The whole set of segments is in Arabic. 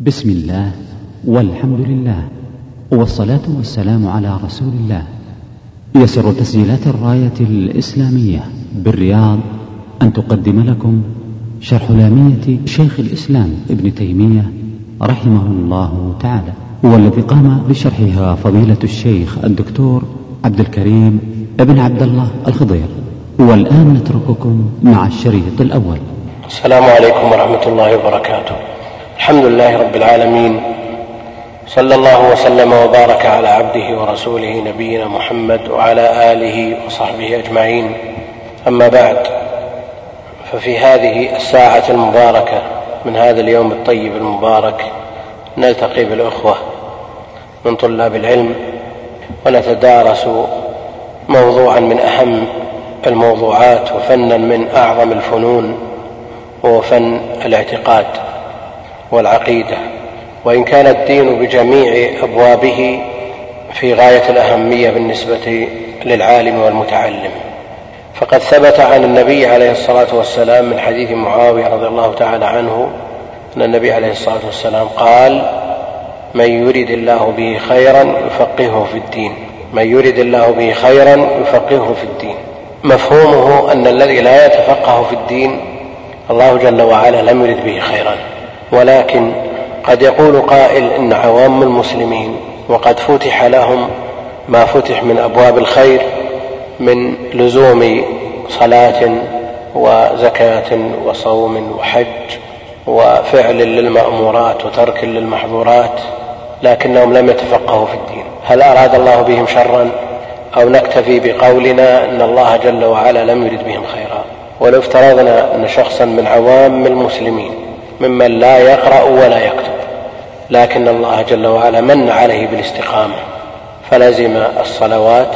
بسم الله والحمد لله والصلاة والسلام على رسول الله. يسر تسجيلات الراية الإسلامية بالرياض أن تقدم لكم شرح لامية شيخ الإسلام ابن تيمية رحمه الله تعالى والذي قام بشرحها فضيلة الشيخ الدكتور عبد الكريم ابن عبد الله الخضير. والآن نترككم مع الشريط الأول. السلام عليكم ورحمة الله وبركاته. الحمد لله رب العالمين. صلى الله وسلم وبارك على عبده ورسوله نبينا محمد وعلى آله وصحبه أجمعين. أما بعد ففي هذه الساعة المباركة من هذا اليوم الطيب المبارك نلتقي بالأخوة من طلاب العلم ونتدارس موضوعا من أهم الموضوعات وفنا من أعظم الفنون وهو فن الاعتقاد. والعقيدة وإن كان الدين بجميع أبوابه في غاية الأهمية بالنسبة للعالم والمتعلم. فقد ثبت عن النبي عليه الصلاة والسلام من حديث معاوية رضي الله تعالى عنه أن النبي عليه الصلاة والسلام قال من يرد الله به خيرا يفقهه في الدين. من يرد الله به خيرا يفقهه في الدين. مفهومه أن الذي لا يتفقه في الدين الله جل وعلا لم يرد به خيرا. ولكن قد يقول قائل إن عوام المسلمين وقد فتح لهم ما فتح من أبواب الخير من لزوم صلاة وزكاة وصوم وحج وفعل للمأمورات وترك للمحظورات لكنهم لم يتفقهوا في الدين. هل أراد الله بهم شرا أو نكتفي بقولنا أن الله جل وعلا لم يرد بهم خيرا؟ ولو افترضنا أن شخصا من عوام المسلمين ممن لا يقرأ ولا يكتب. لكن الله جل وعلا من عليه بالاستقامة. فلزم الصلوات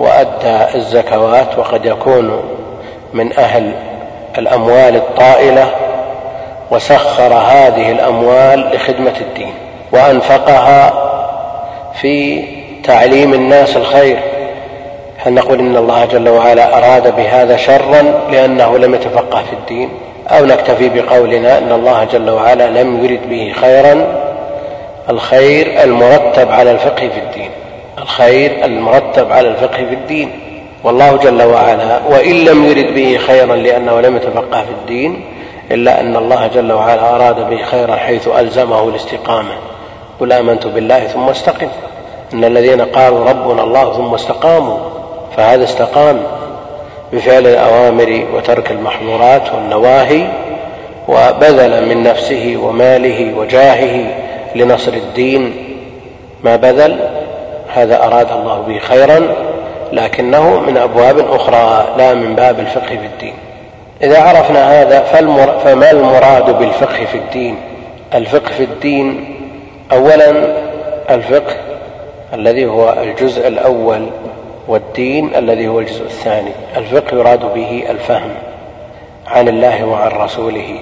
وأدى الزكوات وقد يكون من أهل الأموال الطائلة وسخر هذه الأموال لخدمة الدين وأنفقها في تعليم الناس الخير. هل نقول إن الله جل وعلا أراد بهذا شرا لأنه لم يتفقه في الدين؟ أو نكتفي بقولنا أن الله جل وعلا لم يرد به خيرا الخير المرتب على الفقه في الدين. الخير المرتب على الفقه في الدين. والله جل وعلا وإن لم يرد به خيرا لأنه لم يتفقه في الدين إلا أن الله جل وعلا أراد به خيرا حيث ألزمه الاستقامة. قل آمنت بالله ثم استقم. إن الذين قالوا ربنا الله ثم استقاموا فهذا استقام. بفعل الأوامر وترك المحظورات والنواهي وبذل من نفسه وماله وجاهه لنصر الدين. ما بذل؟ هذا أراد الله به خيرا لكنه من أبواب أخرى لا من باب الفقه في الدين. إذا عرفنا هذا فما المراد بالفقه في الدين؟ الفقه في الدين أولا الفقه الذي هو الجزء الأول والدين الذي هو الجزء الثاني. الفقه يراد به الفهم عن الله وعن رسوله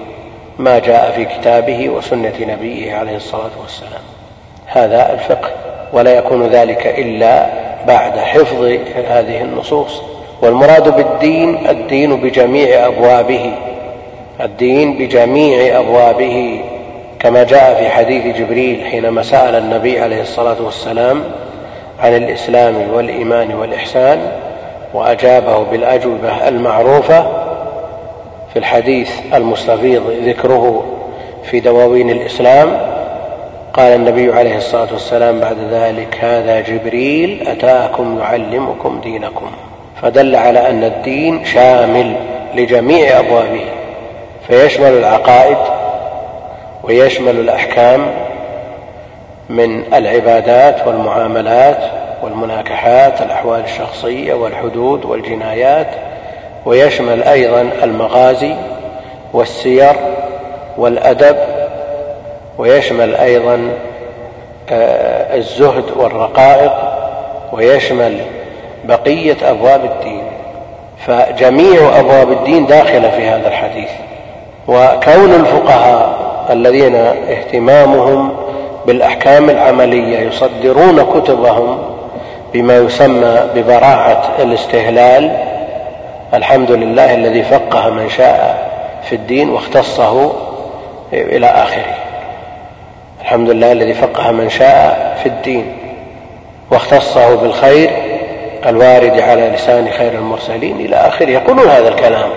ما جاء في كتابه وسنة نبيه عليه الصلاة والسلام. هذا الفقه ولا يكون ذلك إلا بعد حفظ هذه النصوص. والمراد بالدين الدين بجميع أبوابه. الدين بجميع أبوابه. كما جاء في حديث جبريل حينما سأل النبي عليه الصلاة والسلام عن الإسلام والإيمان والإحسان وأجابه بالأجوبة المعروفة في الحديث المستفيض ذكره في دواوين الإسلام. قال النبي عليه الصلاة والسلام بعد ذلك هذا جبريل أتاكم يعلمكم دينكم. فدل على أن الدين شامل لجميع أبوابه فيشمل العقائد ويشمل الأحكام من العبادات والمعاملات والمناكحات الأحوال الشخصية والحدود والجنايات ويشمل أيضا المغازي والسير والأدب ويشمل أيضا آه، الزهد والرقائق ويشمل بقية أبواب الدين. فجميع أبواب الدين داخلة في هذا الحديث. وكون الفقهاء الذين اهتمامهم بالأحكام العملية يصدرون كتبهم بما يسمى ببراعة الاستهلال. الحمد لله الذي فقه من شاء في الدين واختصه إلى آخره. الحمد لله الذي فقه من شاء في الدين واختصه بالخير الوارد على لسان خير المرسلين إلى آخره. يقولون هذا الكلام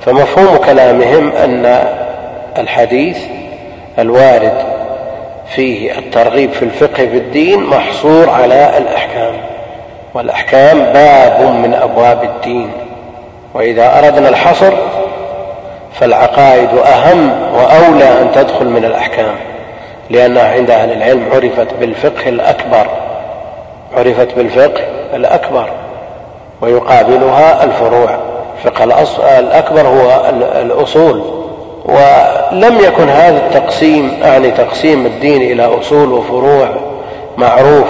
فمفهوم كلامهم أن الحديث الوارد فيه الترغيب في الفقه في الدين محصور على الأحكام. والأحكام باب من أبواب الدين. وإذا أردنا الحصر فالعقائد أهم وأولى أن تدخل من الأحكام لأنها عند أهل العلم عرفت بالفقه الأكبر عرفت بالفقه الأكبر ويقابلها الفروع. الفقه الأكبر هو الأصول. ولم يكن هذا التقسيم أعني تقسيم الدين إلى أصول وفروع معروف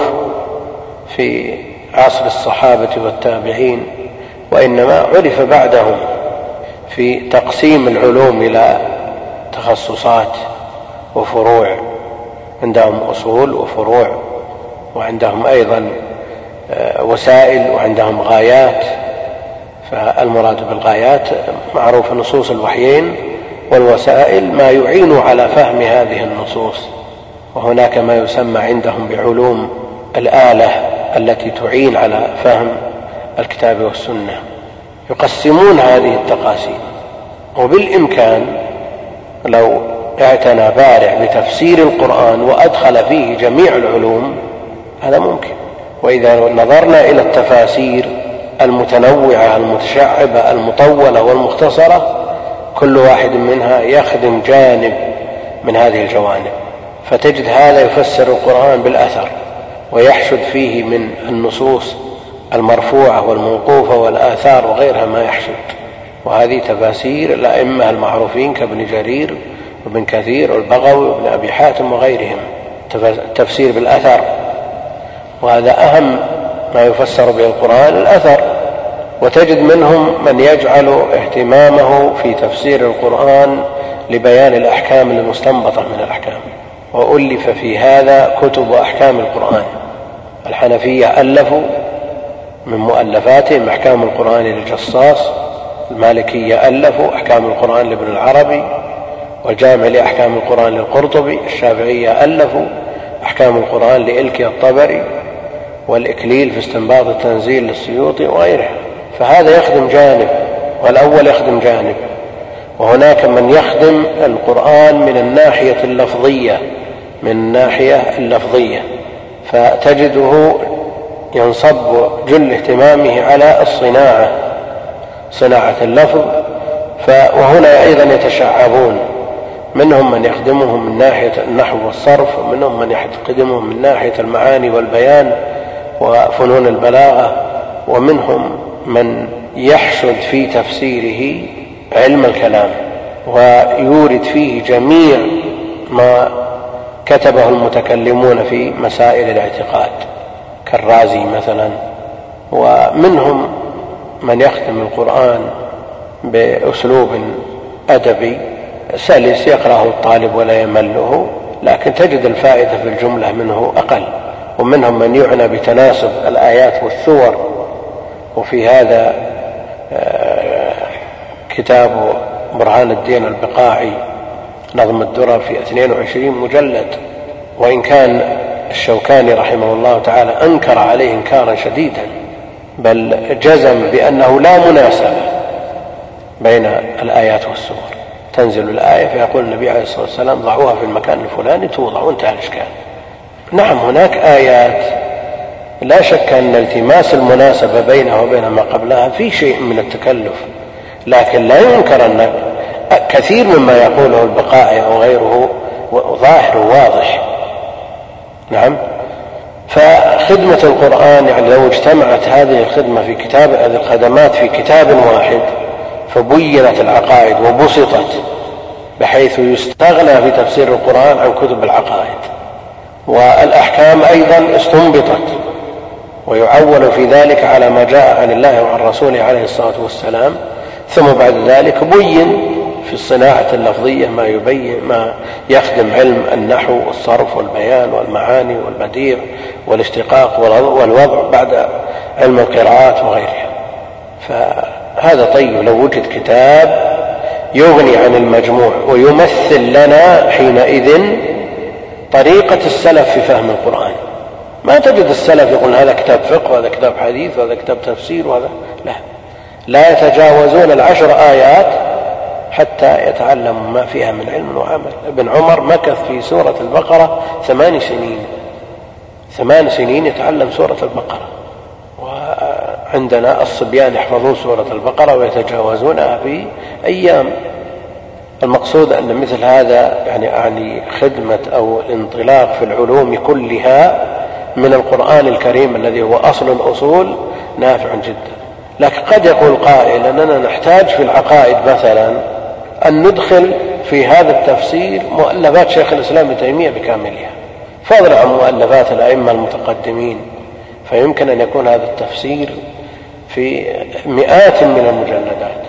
في عصر الصحابة والتابعين وإنما عرف بعدهم في تقسيم العلوم إلى تخصصات وفروع. عندهم أصول وفروع وعندهم أيضا آه، وسائل وعندهم غايات. فالمراد بالغايات معروف نصوص الوحيين والوسائل ما يعين على فهم هذه النصوص وهناك ما يسمى عندهم بعلوم الآلة التي تعين على فهم الكتاب والسنة. يقسمون هذه التقاسيم وبالإمكان لو اعتنى بارع بتفسير القرآن وأدخل فيه جميع العلوم هذا ممكن. وإذا نظرنا إلى التفاسير المتنوعة المتشعبة المطولة والمختصرة كل واحد منها يخدم جانب من هذه الجوانب. فتجد هذا يفسر القرآن بالأثر ويحشد فيه من النصوص المرفوعة والموقوفة والآثار وغيرها ما يحشد. وهذه تفاسير الأئمة المعروفين كابن جرير وابن كثير والبغوي وابن أبي حاتم وغيرهم. التفسير بالأثر. وهذا أهم ما يفسر به القرآن الأثر. وتجد منهم من يجعل اهتمامه في تفسير القرآن لبيان الأحكام المستنبطة من الأحكام. وألف في هذا كتب أحكام القرآن. الحنفية ألفوا من مؤلفاتهم أحكام القرآن للجصاص المالكية ألفوا أحكام القرآن لابن العربي والجامع لأحكام القرآن للقرطبي الشافعية ألفوا أحكام القرآن لإلكي الطبري والإكليل في استنباط التنزيل للسيوطي وغيرها. فهذا يخدم جانب والأول يخدم جانب. وهناك من يخدم القرآن من الناحية اللفظية من الناحية اللفظية. فتجده ينصب جل اهتمامه على الصناعة صناعة اللفظ. وهنا أيضا يتشعبون. منهم من يخدمهم من ناحية النحو والصرف ومنهم من يخدمهم من ناحية المعاني والبيان وفنون البلاغة ومنهم من يحشد في تفسيره علم الكلام ويورد فيه جميع ما كتبه المتكلمون في مسائل الاعتقاد كالرازي مثلا. ومنهم من يختم القرآن بأسلوب أدبي سلس يقرأه الطالب ولا يمله لكن تجد الفائدة في الجملة منه أقل. ومنهم من يعنى بتناسب الآيات والثور وفي هذا آه، كتاب برهان الدين البقاعي نظم الدرر في 22 مجلد وإن كان الشوكاني رحمه الله تعالى أنكر عليه إنكارا شديدا بل جزم بأنه لا مناسبة بين الآيات والسور. تنزل الآية فيقول النبي عليه الصلاة والسلام ضعوها في المكان الفلاني توضع وانتهى الإشكال. نعم هناك آيات لا شك أن التماس المناسبة بينها وبين ما قبلها في شيء من التكلف لكن لا ينكر أن كثير مما يقوله البقاء أو غيره ظاهر واضح. نعم. فخدمة القرآن يعني لو اجتمعت هذه الخدمة في كتاب هذه الخدمات في كتاب واحد فبينت العقائد وبسطت بحيث يستغنى في تفسير القرآن عن كتب العقائد. والأحكام أيضا استنبطت. ويعول في ذلك على ما جاء عن الله وعن رسوله عليه الصلاة والسلام. ثم بعد ذلك بين في الصناعة اللفظية ما يبين ما يخدم علم النحو والصرف والبيان والمعاني والبديع والاشتقاق والوضع بعد علم القراءات وغيرها. فهذا طيب لو وجد كتاب يغني عن المجموع ويمثل لنا حينئذ طريقة السلف في فهم القرآن. ما تجد السلف يقول هذا كتاب فقه وهذا كتاب حديث وهذا كتاب تفسير وهذا لا. لا يتجاوزون العشر آيات حتى يتعلموا ما فيها من علم وعمل. ابن عمر مكث في سورة البقرة ثمان سنين. ثمان سنين يتعلم سورة البقرة. وعندنا الصبيان يحفظون سورة البقرة ويتجاوزونها في أيام. المقصود أن مثل هذا يعني أعني خدمة أو الانطلاق في العلوم كلها من القرآن الكريم الذي هو أصل الأصول نافع جدا. لكن قد يقول قائل أننا نحتاج في العقائد مثلا أن ندخل في هذا التفسير مؤلفات شيخ الإسلام ابن تيمية بكاملها. فضلا عن مؤلفات الأئمة المتقدمين. فيمكن أن يكون هذا التفسير في مئات من المجلدات.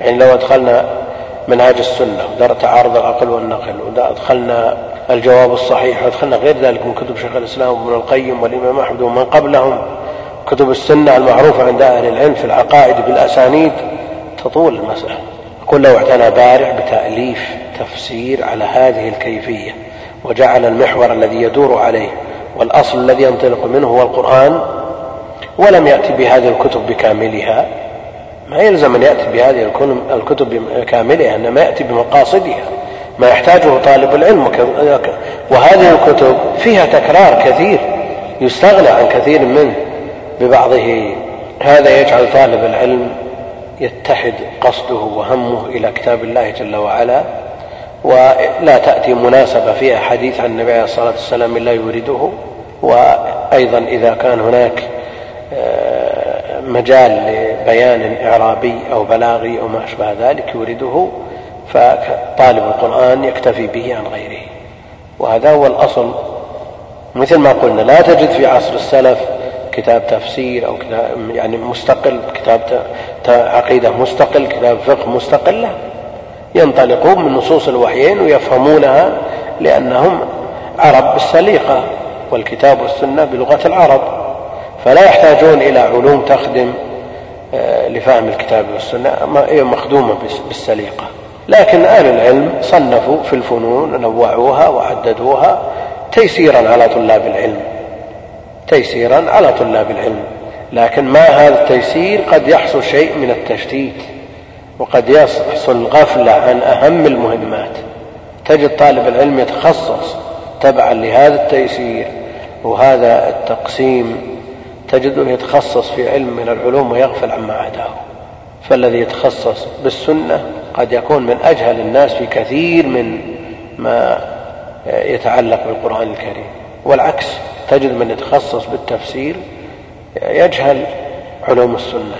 يعني لو أدخلنا منهاج السنة ودار تعارض العقل والنقل وأدخلنا الجواب الصحيح وأدخلنا غير ذلك من كتب شيخ الإسلام وابن القيم والإمام أحمد ومن قبلهم كتب السنة المعروفة عند أهل العلم في العقائد بالأسانيد تطول المسألة. قل لو اعتنى بارع بتأليف تفسير على هذه الكيفية وجعل المحور الذي يدور عليه والأصل الذي ينطلق منه هو القرآن ولم يأتي بهذه الكتب بكاملها ما يلزم أن يأتي بهذه الكتب بكاملها إنما يأتي بمقاصدها ما يحتاجه طالب العلم وهذه الكتب فيها تكرار كثير يستغنى عن كثير منه ببعضه. هذا يجعل طالب العلم يتحد قصده وهمه إلى كتاب الله جل وعلا ولا تأتي مناسبة فيها حديث عن النبي عليه الصلاة والسلام إلا يورده وأيضا إذا كان هناك آه، مجال لبيان إعرابي أو بلاغي أو ما أشبه ذلك يورده فطالب القرآن يكتفي به عن غيره. وهذا هو الأصل. مثل ما قلنا لا تجد في عصر السلف كتاب تفسير أو كتاب يعني مستقل كتاب عقيدة مستقل كتاب فقه مستقل لا. ينطلقون من نصوص الوحيين ويفهمونها لأنهم عرب بالسليقة والكتاب والسنة بلغة العرب. فلا يحتاجون إلى علوم تخدم لفهم الكتاب والسنة هي مخدومة بالسليقة. لكن أهل العلم صنفوا في الفنون نوعوها وعددوها تيسيرا على طلاب العلم. تيسيرا على طلاب العلم. لكن مع هذا التيسير؟ قد يحصل شيء من التشتيت وقد يحصل غفلة عن أهم المهمات. تجد طالب العلم يتخصص تبعا لهذا التيسير وهذا التقسيم تجده يتخصص في علم من العلوم ويغفل عما عداه فالذي يتخصص بالسنة قد يكون من أجهل الناس في كثير من ما يتعلق بالقرآن الكريم. والعكس تجد من يتخصص بالتفسير يجهل علوم السنة.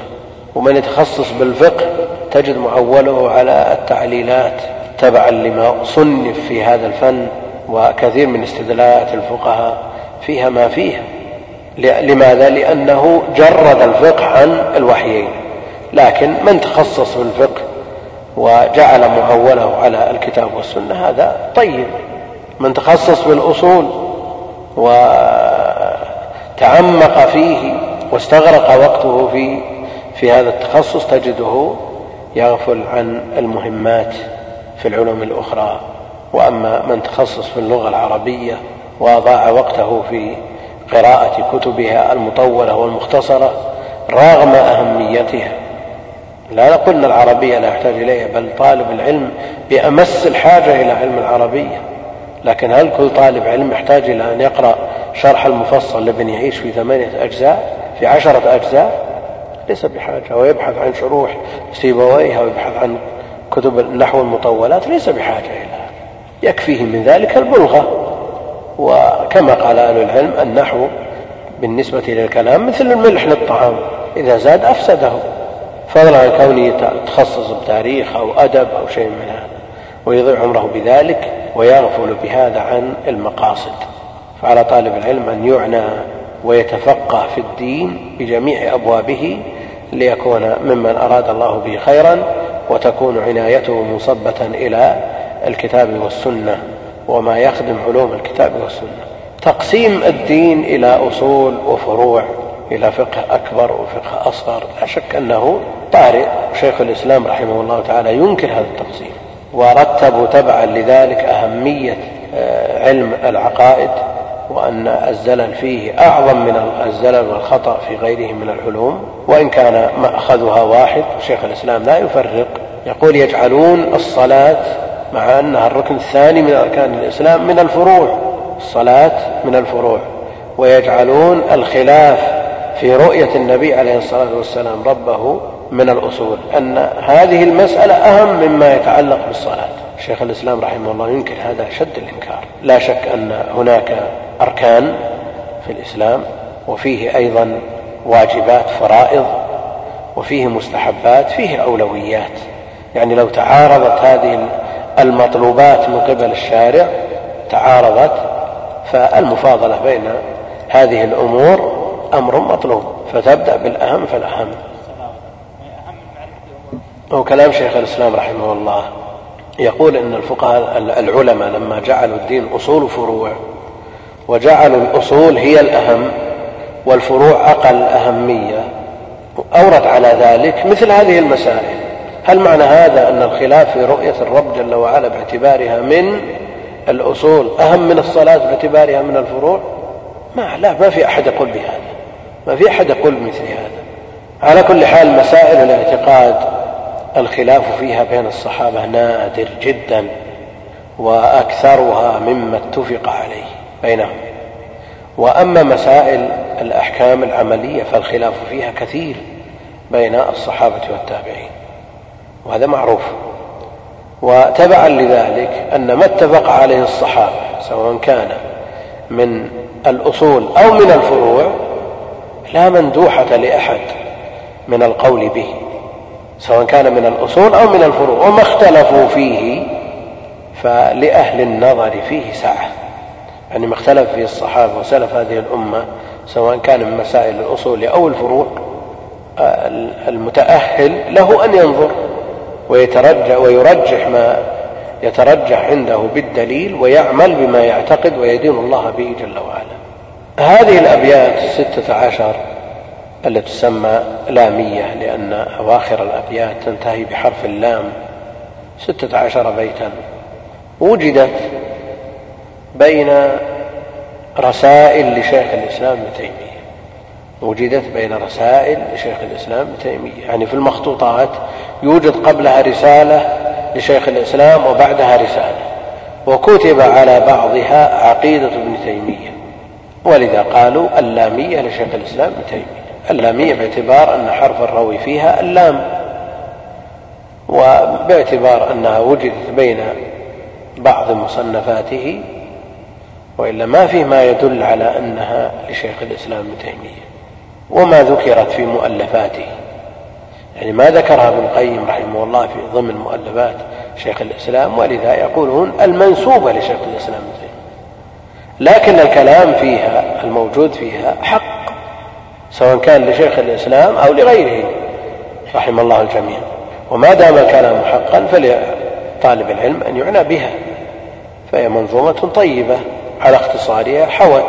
ومن يتخصص بالفقه تجد معوله على التعليلات تبعا لما صنف في هذا الفن وكثير من استدلالات الفقهاء فيها ما فيها. لماذا؟ لأنه جرد الفقه عن الوحيين. لكن من تخصص بالفقه وجعل معوله على الكتاب والسنة هذا طيب. من تخصص بالأصول وتعمق فيه واستغرق وقته في في هذا التخصص تجده يغفل عن المهمات في العلوم الأخرى. وأما من تخصص في اللغة العربية وأضاع وقته في قراءة كتبها المطولة والمختصرة رغم أهميتها. لا نقول أن العربية لا يحتاج إليها بل طالب العلم بأمس الحاجة إلى علم العربية. لكن هل كل طالب علم يحتاج إلى أن يقرأ شرح المفصل لابن يعيش في ثمانية أجزاء في عشرة أجزاء؟ ليس بحاجة. ويبحث عن شروح سيبويها ويبحث عن كتب النحو المطولات ليس بحاجة إلى. يكفيه من ذلك البلغة. وكما قال أهل العلم النحو بالنسبة للكلام مثل الملح للطعام إذا زاد أفسده. فضلا عن كونه يتخصص بتاريخ أو أدب أو شيء من هذا ويضيع عمره بذلك ويغفل بهذا عن المقاصد. فعلى طالب العلم أن يعنى ويتفقه في الدين بجميع أبوابه ليكون ممن أراد الله به خيرا وتكون عنايته مصبة إلى الكتاب والسنة. وما يخدم علوم الكتاب والسنة. تقسيم الدين إلى أصول وفروع إلى فقه أكبر وفقه أصغر. لا شك أنه طارئ. شيخ الإسلام رحمه الله تعالى ينكر هذا التقسيم. ورتبوا تبعا لذلك أهمية آه، علم العقائد وأن الزلل فيه أعظم من الزلل والخطأ في غيره من العلوم. وإن كان مأخذها واحد شيخ الإسلام لا يفرق. يقول يجعلون الصلاة مع أنها الركن الثاني من أركان الإسلام من الفروع الصلاة من الفروع. ويجعلون الخلاف في رؤية النبي عليه الصلاة والسلام ربه من الأصول أن هذه المسألة أهم مما يتعلق بالصلاة. شيخ الإسلام رحمه الله ينكر هذا شد الإنكار. لا شك أن هناك أركان في الإسلام وفيه أيضا واجبات فرائض وفيه مستحبات فيه أولويات. يعني لو تعارضت هذه المطلوبات من قبل الشارع تعارضت فالمفاضلة بين هذه الأمور أمر مطلوب فتبدأ بالأهم فالأهم. هو كلام شيخ الإسلام رحمه الله. يقول إن الفقهاء العلماء لما جعلوا الدين أصول فروع وجعلوا الأصول هي الأهم والفروع أقل أهمية أورد على ذلك مثل هذه المسائل. هل معنى هذا أن الخلاف في رؤية الرب جل وعلا باعتبارها من الأصول أهم من الصلاة باعتبارها من الفروع؟ ما لا ما في أحد يقول بهذا. ما في أحد يقول بمثل هذا. على كل حال مسائل الاعتقاد الخلاف فيها بين الصحابة نادر جدا وأكثرها مما اتفق عليه بينهم. وأما مسائل الأحكام العملية فالخلاف فيها كثير بين الصحابة والتابعين. وهذا معروف. وتبعا لذلك أن ما اتفق عليه الصحابة سواء كان من الأصول أو من الفروع لا مندوحة لأحد من القول به سواء كان من الأصول أو من الفروع وما اختلفوا فيه فلأهل النظر فيه سعة يعني ما اختلف فيه الصحابة وسلف هذه الأمة سواء كان من مسائل الأصول أو الفروع المتأهل له أن ينظر. ويترجح ويرجح ما يترجح عنده بالدليل ويعمل بما يعتقد ويدين الله به جل وعلا. هذه الأبيات الستة عشر التي تسمى لامية لأن أواخر الأبيات تنتهي بحرف اللام. ستة عشر بيتا. وجدت بين رسائل لشيخ الإسلام ابن تيمية. وجدت بين رسائل لشيخ الإسلام ابن تيمية. يعني في المخطوطات يوجد قبلها رسالة لشيخ الإسلام وبعدها رسالة. وكتب على بعضها عقيدة ابن تيمية. ولذا قالوا اللامية لشيخ الإسلام ابن تيمية. اللامية باعتبار أن حرف الروي فيها اللام. وباعتبار أنها وجدت بين بعض مصنفاته وإلا ما في ما يدل على أنها لشيخ الإسلام ابن تيمية. وما ذكرت في مؤلفاته. يعني ما ذكرها ابن القيم رحمه الله في ضمن مؤلفات شيخ الإسلام ولذا يقولون المنسوبة لشيخ الإسلام تيمية. لكن الكلام فيها الموجود فيها حق سواء كان لشيخ الإسلام أو لغيره رحم الله الجميع. وما دام الكلام حقا فلطالب العلم أن يعنى بها. فهي منظومة طيبة على اختصارها حوت.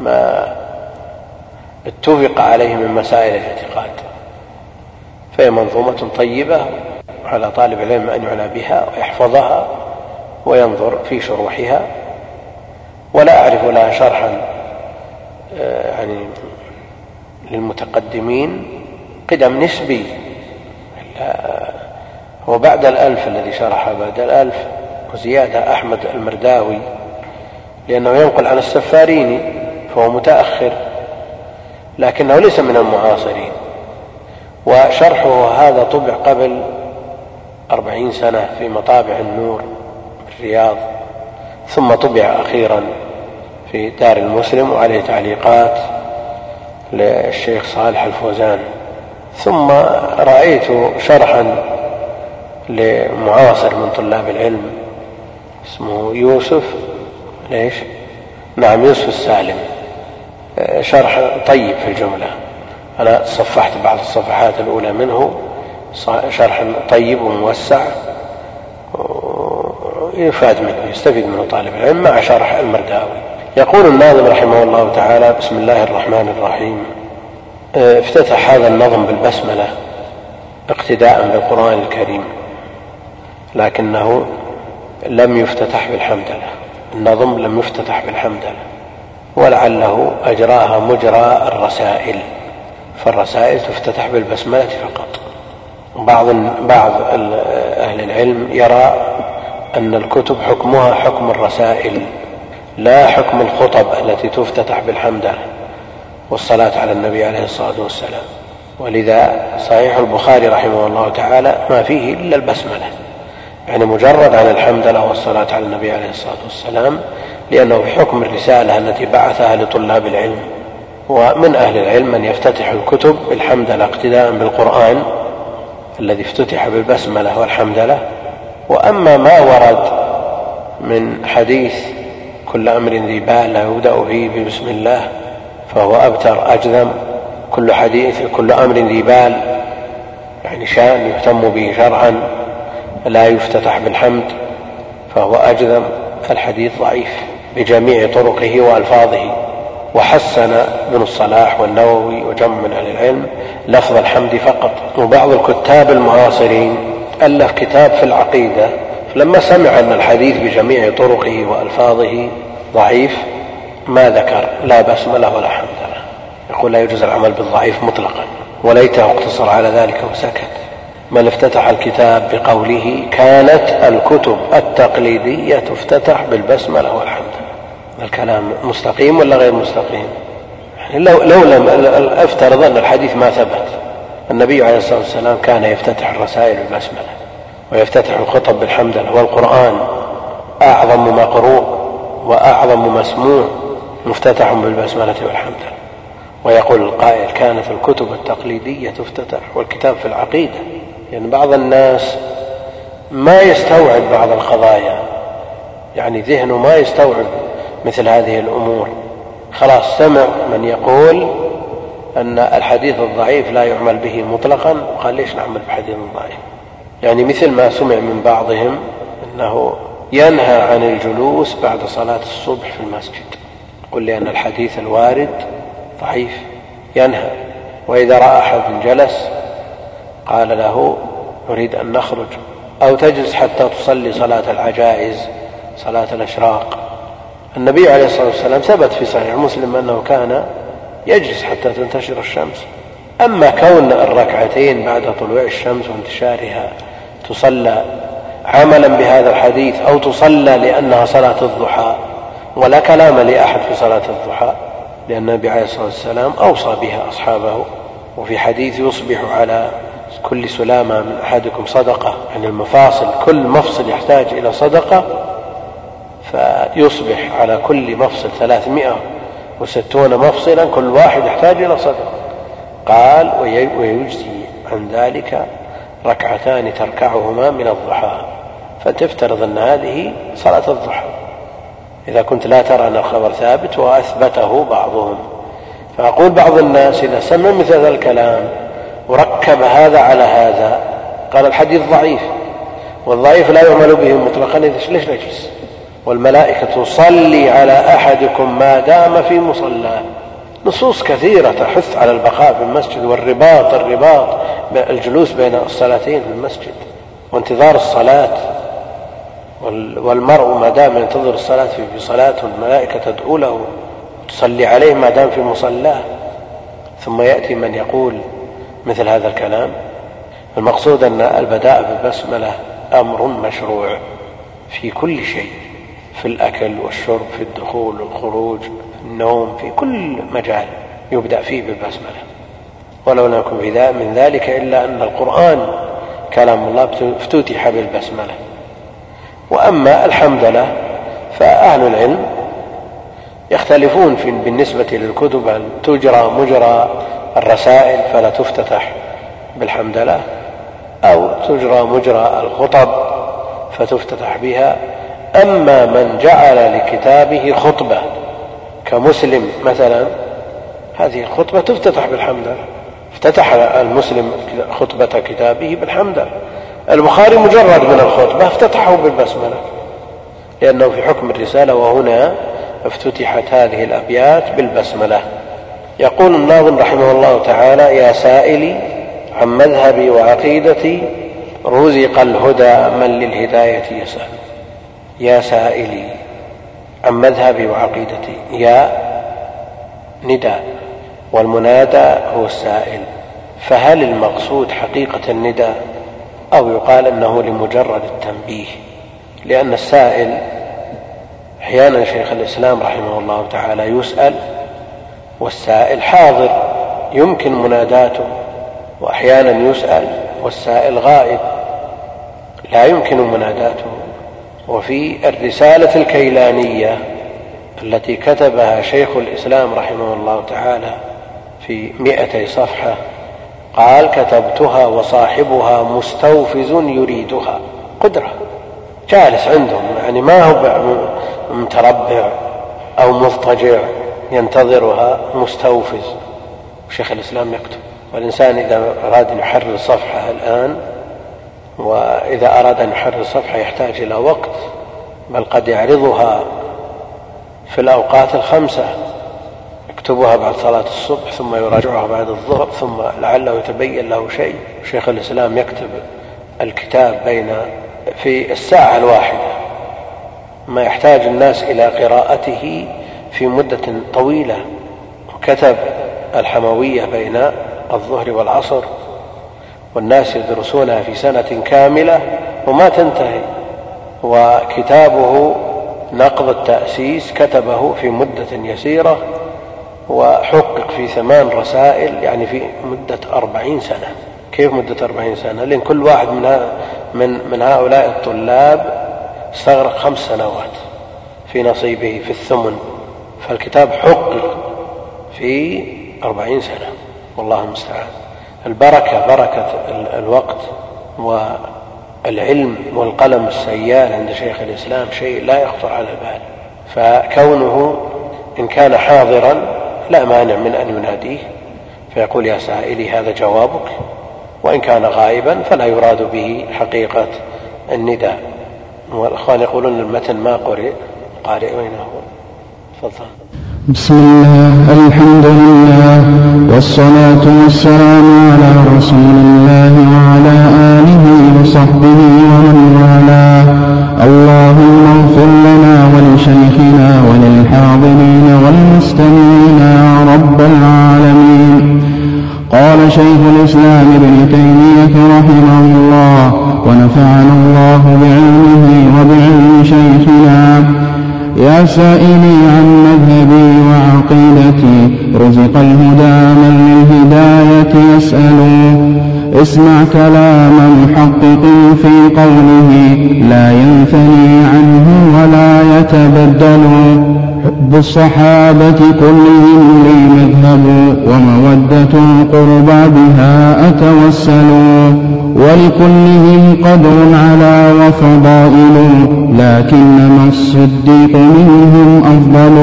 ما اتفق عليه من مسائل الاعتقاد. فهي منظومة طيبة على طالب العلم أن يعنى بها ويحفظها وينظر في شروحها. ولا أعرف لها شرحا آه، يعني للمتقدمين قدم نسبي. هو بعد الألف الذي شرح بعد الألف وزيادة أحمد المرداوي لأنه ينقل عن السفاريني فهو متأخر. لكنه ليس من المعاصرين. وشرحه هذا طبع قبل أربعين سنة في مطابع النور بالرياض ثم طبع أخيرا في دار المسلم وعليه تعليقات للشيخ صالح الفوزان. ثم رأيت شرحا لمعاصر من طلاب العلم اسمه يوسف ليش؟ نعم يوسف السالم. شرح طيب في الجملة. أنا صفحت بعض الصفحات الأولى منه شرح طيب وموسع يفاد منه يستفيد منه طالب العلم مع شرح المرداوي. يقول الناظم رحمه الله تعالى بسم الله الرحمن الرحيم. آه، افتتح هذا النظم بالبسملة اقتداء بالقرآن الكريم لكنه لم يفتتح بالحمدلة النظم لم يفتتح بالحمدلة ولعله أجراها مجرى الرسائل فالرسائل تفتتح بالبسملة فقط. بعض بعض أهل العلم يرى أن الكتب حكمها حكم الرسائل لا حكم الخطب التي تفتتح بالحمدلة والصلاة على النبي عليه الصلاة والسلام. ولذا صحيح البخاري رحمه الله تعالى ما فيه إلا البسملة. يعني مجرد عن الحمدلة والصلاة على النبي عليه الصلاة والسلام لأنه حكم الرسالة التي بعثها لطلاب العلم ومن أهل العلم من يفتتح الكتب بالحمدلة اقتداء بالقرآن الذي افتتح بالبسملة والحمدلة وأما ما ورد من حديث كل أمر ذي بال يبدأ فيه ببسم الله فهو أبتر أجذم. كل حديث كل أمر ذي بال يعني شأن يهتم به شرعا. لا يفتتح بالحمد فهو أجذم الحديث ضعيف بجميع طرقه وألفاظه. وحسن ابن الصلاح والنووي وجمع من أهل العلم. لفظ الحمد فقط. وبعض الكتاب المعاصرين ألف كتاب في العقيدة. فلما سمع أن الحديث بجميع طرقه وألفاظه ضعيف ما ذكر لا بسملة ولا حمد له. يقول لا يجوز العمل بالضعيف مطلقا وليته اقتصر على ذلك وسكت. بل افتتح الكتاب بقوله كانت الكتب التقليدية تفتتح بالبسملة والحمد. الكلام مستقيم ولا غير مستقيم؟ يعني لو, لو لم افترض أن الحديث ما ثبت النبي عليه الصلاة والسلام كان يفتتح الرسائل بالبسملة ويفتتح الخطب بالحمدلة والقرآن أعظم مقروء وأعظم مسموع مفتتح بالبسملة والحمدلله. ويقول القائل كانت الكتب التقليدية تفتتح والكتاب في العقيدة. يعني بعض الناس ما يستوعب بعض القضايا. يعني ذهنه ما يستوعب مثل هذه الأمور. خلاص سمع من يقول أن الحديث الضعيف لا يعمل به مطلقا وقال ليش نعمل بحديث ضعيف؟ يعني مثل ما سمع من بعضهم أنه ينهى عن الجلوس بعد صلاة الصبح في المسجد. قل لأن الحديث الوارد ضعيف ينهى. وإذا رأى أحد جلس قال له نريد أن نخرج. أو تجلس حتى تصلي صلاة العجائز صلاة الأشراق. النبي عليه الصلاة والسلام ثبت في صحيح مسلم أنه كان يجلس حتى تنتشر الشمس. أما كون الركعتين بعد طلوع الشمس وانتشارها تصلى عملا بهذا الحديث أو تصلى لأنها صلاة الضحى ولا كلام لأحد في صلاة الضحى لأن النبي عليه الصلاة والسلام أوصى بها أصحابه. وفي حديث يصبح على كل سلامة من أحدكم صدقة. يعني المفاصل كل مفصل يحتاج إلى صدقة فيصبح على كل مفصل ثلاثمائة وستون مفصلا كل واحد يحتاج إلى صدقة. قال ويجزي عن ذلك ركعتان تركعهما من الضحى. فتفترض أن هذه صلاة الضحى. إذا كنت لا ترى أن الخبر ثابت وأثبته بعضهم. فأقول بعض الناس إذا سمع مثل هذا الكلام وركب هذا على هذا. قال الحديث ضعيف. والضعيف لا يعمل به مطلقا. ليش نجلس؟ والملائكة تصلي على أحدكم ما دام في مصلاه نصوص كثيرة تحث على البقاء في المسجد والرباط الرباط الجلوس بين الصلاتين في المسجد وانتظار الصلاة. والمرء ما دام ينتظر الصلاة في صلاة والملائكة تدعو له تصلي عليه ما دام في مصلاه. ثم يأتي من يقول مثل هذا الكلام. المقصود أن البداء بالبسملة أمر مشروع في كل شيء في الأكل والشرب في الدخول والخروج في النوم في كل مجال يبدأ فيه بالبسملة. ولو لم يكن من ذلك إلا أن القرآن كلام الله افتتح بالبسملة. وأما الحمدلة فأهل العلم يختلفون في بالنسبة للكتب هل تجرى مجرى الرسائل فلا تفتتح. بالحمدلة أو تجرى مجرى الخطب فتفتتح بها. أما من جعل لكتابه خطبة كمسلم مثلا هذه الخطبة تفتتح بالحمدلة افتتح المسلم خطبة كتابه بالحمدلة البخاري مجرد من الخطبة افتتحه بالبسملة لأنه في حكم الرسالة وهنا افتتحت هذه الأبيات بالبسملة. يقول الناظم رحمه الله تعالى يا سائلي عن مذهبي وعقيدتي رزق الهدى من للهداية يسأل. يا سائلي عن مذهبي وعقيدتي يا نداء والمنادى هو السائل. فهل المقصود حقيقة النداء؟ أو يقال أنه لمجرد التنبيه. لأن السائل أحيانا شيخ الإسلام رحمه الله تعالى يسأل والسائل حاضر يمكن مناداته وأحيانا يسأل والسائل غائب لا يمكن مناداته. وفي الرسالة الكيلانية التي كتبها شيخ الإسلام رحمه الله تعالى في مئتي صفحة قال كتبتها وصاحبها مستوفز يريدها. قدرة جالس عندهم يعني ما هو متربع أو مضطجع. ينتظرها مستوفز. شيخ الإسلام يكتب والإنسان إذا أراد أن يحرر صفحة الآن وإذا أراد أن يحرر صفحة يحتاج إلى وقت بل قد يعرضها في الأوقات الخمسة. يكتبها بعد صلاة الصبح ثم يراجعها بعد الظهر ثم لعله يتبين له شيء. شيخ الإسلام يكتب الكتاب بين في الساعة الواحدة. ما يحتاج الناس إلى قراءته في مدة طويلة وكتب الحموية بين الظهر والعصر والناس يدرسونها في سنة كاملة وما تنتهي وكتابه نقض التأسيس كتبه في مدة يسيرة وحقق في ثمان رسائل يعني في مدة أربعين سنة. كيف مدة أربعين سنة؟ لأن كل واحد من, من, من هؤلاء الطلاب استغرق خمس سنوات في نصيبه في الثمن. فالكتاب حقق في أربعين سنة والله المستعان. البركة بركة الوقت والعلم والقلم السيال عند شيخ الإسلام شيء لا يخطر على البال. فكونه إن كان حاضرا لا مانع من أن يناديه فيقول يا سائلي هذا جوابك وإن كان غائبا فلا يراد به حقيقة النداء. والإخوان يقولون المتن ما قرئ قارئ أين هو تفضل. بسم الله الحمد لله والصلاة والسلام على رسول الله وعلى آله وصحبه ومن والاه. اللهم اغفر لنا ولشيخنا وللحاضرين والمستمعين يا رب العالمين. قال شيخ الإسلام ابن تيمية رحمه الله ونفعنا الله بعلمه وبعلم شيخنا يا سائلي عن مذهبي وعقيدتي. رزق الهدى من للهداية يسأل اسمع كلام محقق في قوله لا ينثني عنه ولا يتبدل. حب الصحابة كلهم لي مذهب ومودة القربى بها أتوسل ولكلهم قدر على وفضائل لكنما الصديق منهم أفضل؟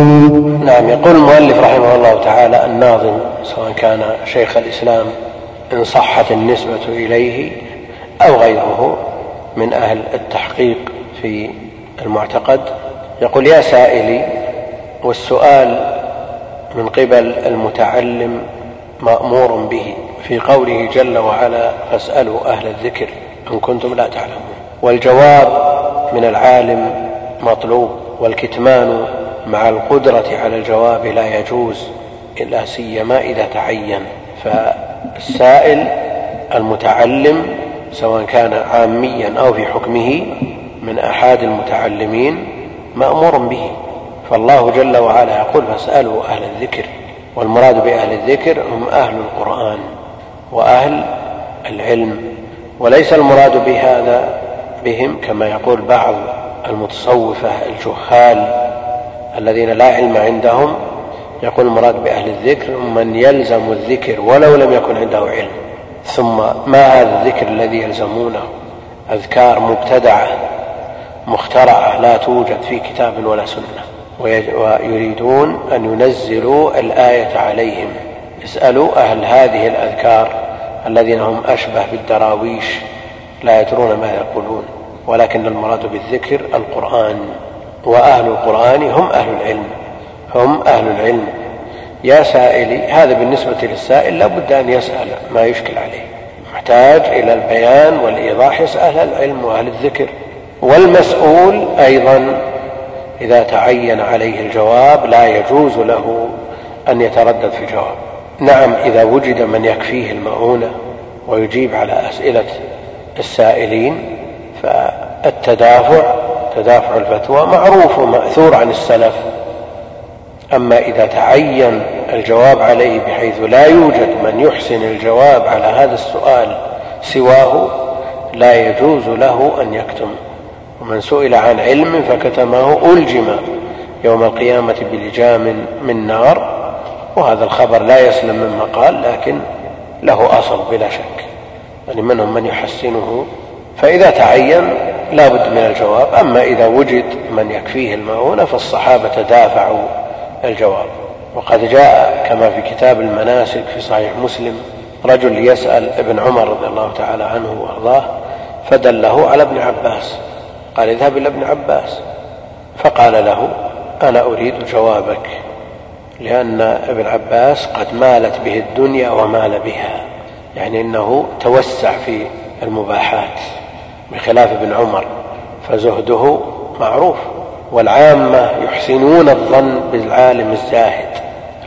نعم يقول المؤلف رحمه الله تعالى الناظم سواء كان شيخ الإسلام إن صحت النسبة إليه أو غيره من أهل التحقيق في المعتقد يقول يا سائلي والسؤال من قبل المتعلم مأمور به في قوله جل وعلا فاسألوا أهل الذكر إن كنتم لا تعلمون والجواب من العالم مطلوب والكتمان مع القدرة على الجواب لا يجوز إلا سيما إذا تعين. فالسائل المتعلم سواء كان عاميا أو في حكمه من أحد المتعلمين مأمور به. فالله جل وعلا يقول فاسألوا أهل الذكر والمراد بأهل الذكر هم أهل القرآن وأهل العلم وليس المراد بهذا بهم كما يقول بعض المتصوفة الجهال الذين لا علم عندهم يقول المراد بأهل الذكر من يلزم الذكر ولو لم يكن عنده علم ثم ما هذا الذكر الذي يلزمونه أذكار مبتدعة مخترعة لا توجد في كتاب ولا سنة ويريدون أن ينزلوا الآية عليهم. اسألوا أهل هذه الأذكار الذين هم أشبه بالدراويش لا يدرون ما يقولون ولكن المراد بالذكر القرآن. وأهل القرآن هم أهل العلم هم أهل العلم. يا سائلي هذا بالنسبة للسائل لا بد أن يسأل ما يشكل عليه. محتاج إلى البيان والإيضاح يسأل أهل العلم وأهل الذكر. والمسؤول أيضا إذا تعين عليه الجواب لا يجوز له أن يتردد في الجواب. نعم إذا وجد من يكفيه المؤونة ويجيب على أسئلة السائلين فالتدافع تدافع الفتوى معروف ومأثور عن السلف. أما إذا تعين الجواب عليه بحيث لا يوجد من يحسن الجواب على هذا السؤال سواه لا يجوز له أن يكتم. ومن سئل عن علم فكتمه ألجم يوم القيامة بلجام من نار وهذا الخبر لا يسلم مما قال لكن له أصل بلا شك. يعني منهم من يحسنه فإذا تعين لا بد من الجواب. أما إذا وجد من يكفيه المؤونة فالصحابة دافعوا الجواب. وقد جاء كما في كتاب المناسك في صحيح مسلم رجل يسأل ابن عمر رضي الله تعالى عنه وأرضاه فدله على ابن عباس. قال اذهب إلى ابن عباس. فقال له أنا أريد جوابك؟ لأن ابن عباس قد مالت به الدنيا ومال بها. يعني إنه توسع في المباحات بخلاف ابن عمر. فزهده معروف. والعامة يحسنون الظن بالعالم الزاهد.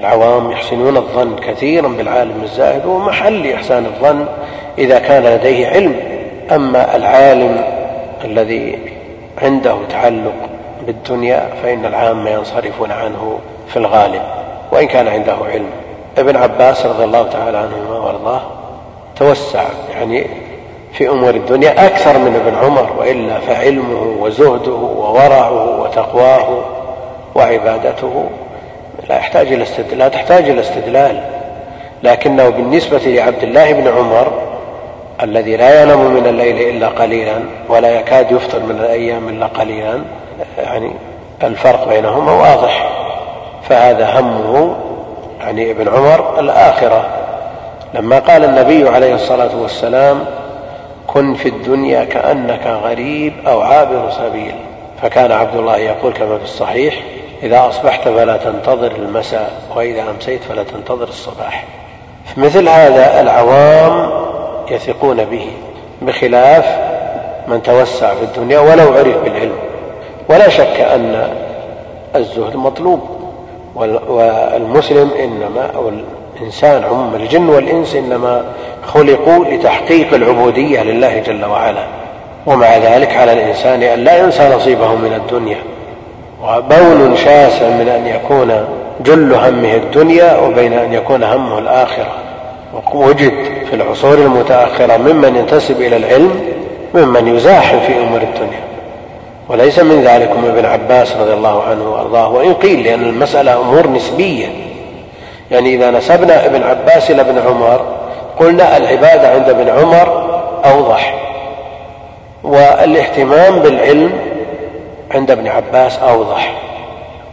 العوام يحسنون الظن كثيرا بالعالم الزاهد. ومحل إحسان الظن إذا كان لديه علم. أما العالم الذي عنده تعلق بالدنيا فإن العامة ينصرفون عنه في الغالب وإن كان عنده علم. ابن عباس رضي الله تعالى عنهما وارضاه توسع يعني في أمور الدنيا أكثر من ابن عمر وإلا فعلمه وزهده وورعه وتقواه وعبادته لا يحتاج إلى استدلال لا تحتاج إلى استدلال. لكنه بالنسبة لعبد الله بن عمر الذي لا ينام من الليل إلا قليلا ولا يكاد يفطر من الأيام إلا قليلا يعني الفرق بينهما واضح. فهذا همه يعني ابن عمر الآخرة. لما قال النبي عليه الصلاة والسلام كن في الدنيا كأنك غريب أو عابر سبيل فكان عبد الله يقول كما في الصحيح إذا أصبحت فلا تنتظر المساء وإذا أمسيت فلا تنتظر الصباح مثل هذا العوام يثقون به بخلاف من توسع في الدنيا ولو عرف بالعلم. ولا شك أن الزهد مطلوب والمسلم إنما أو الإنسان عموما الجن والإنس إنما خلقوا لتحقيق العبودية لله جل وعلا. ومع ذلك على الإنسان أن لا ينسى نصيبه من الدنيا. وبون شاسع من أن يكون جل همه الدنيا وبين أن يكون همه الآخرة. ووجد في العصور المتأخرة ممن ينتسب إلى العلم ممن يزاحم في أمور الدنيا. وليس من ذلكم ابن عباس رضي الله عنه وأرضاه. وإن قيل لأن المسألة أمور نسبية. يعني إذا نسبنا ابن عباس إلى ابن عمر قلنا العبادة عند ابن عمر أوضح. والاهتمام بالعلم عند ابن عباس أوضح.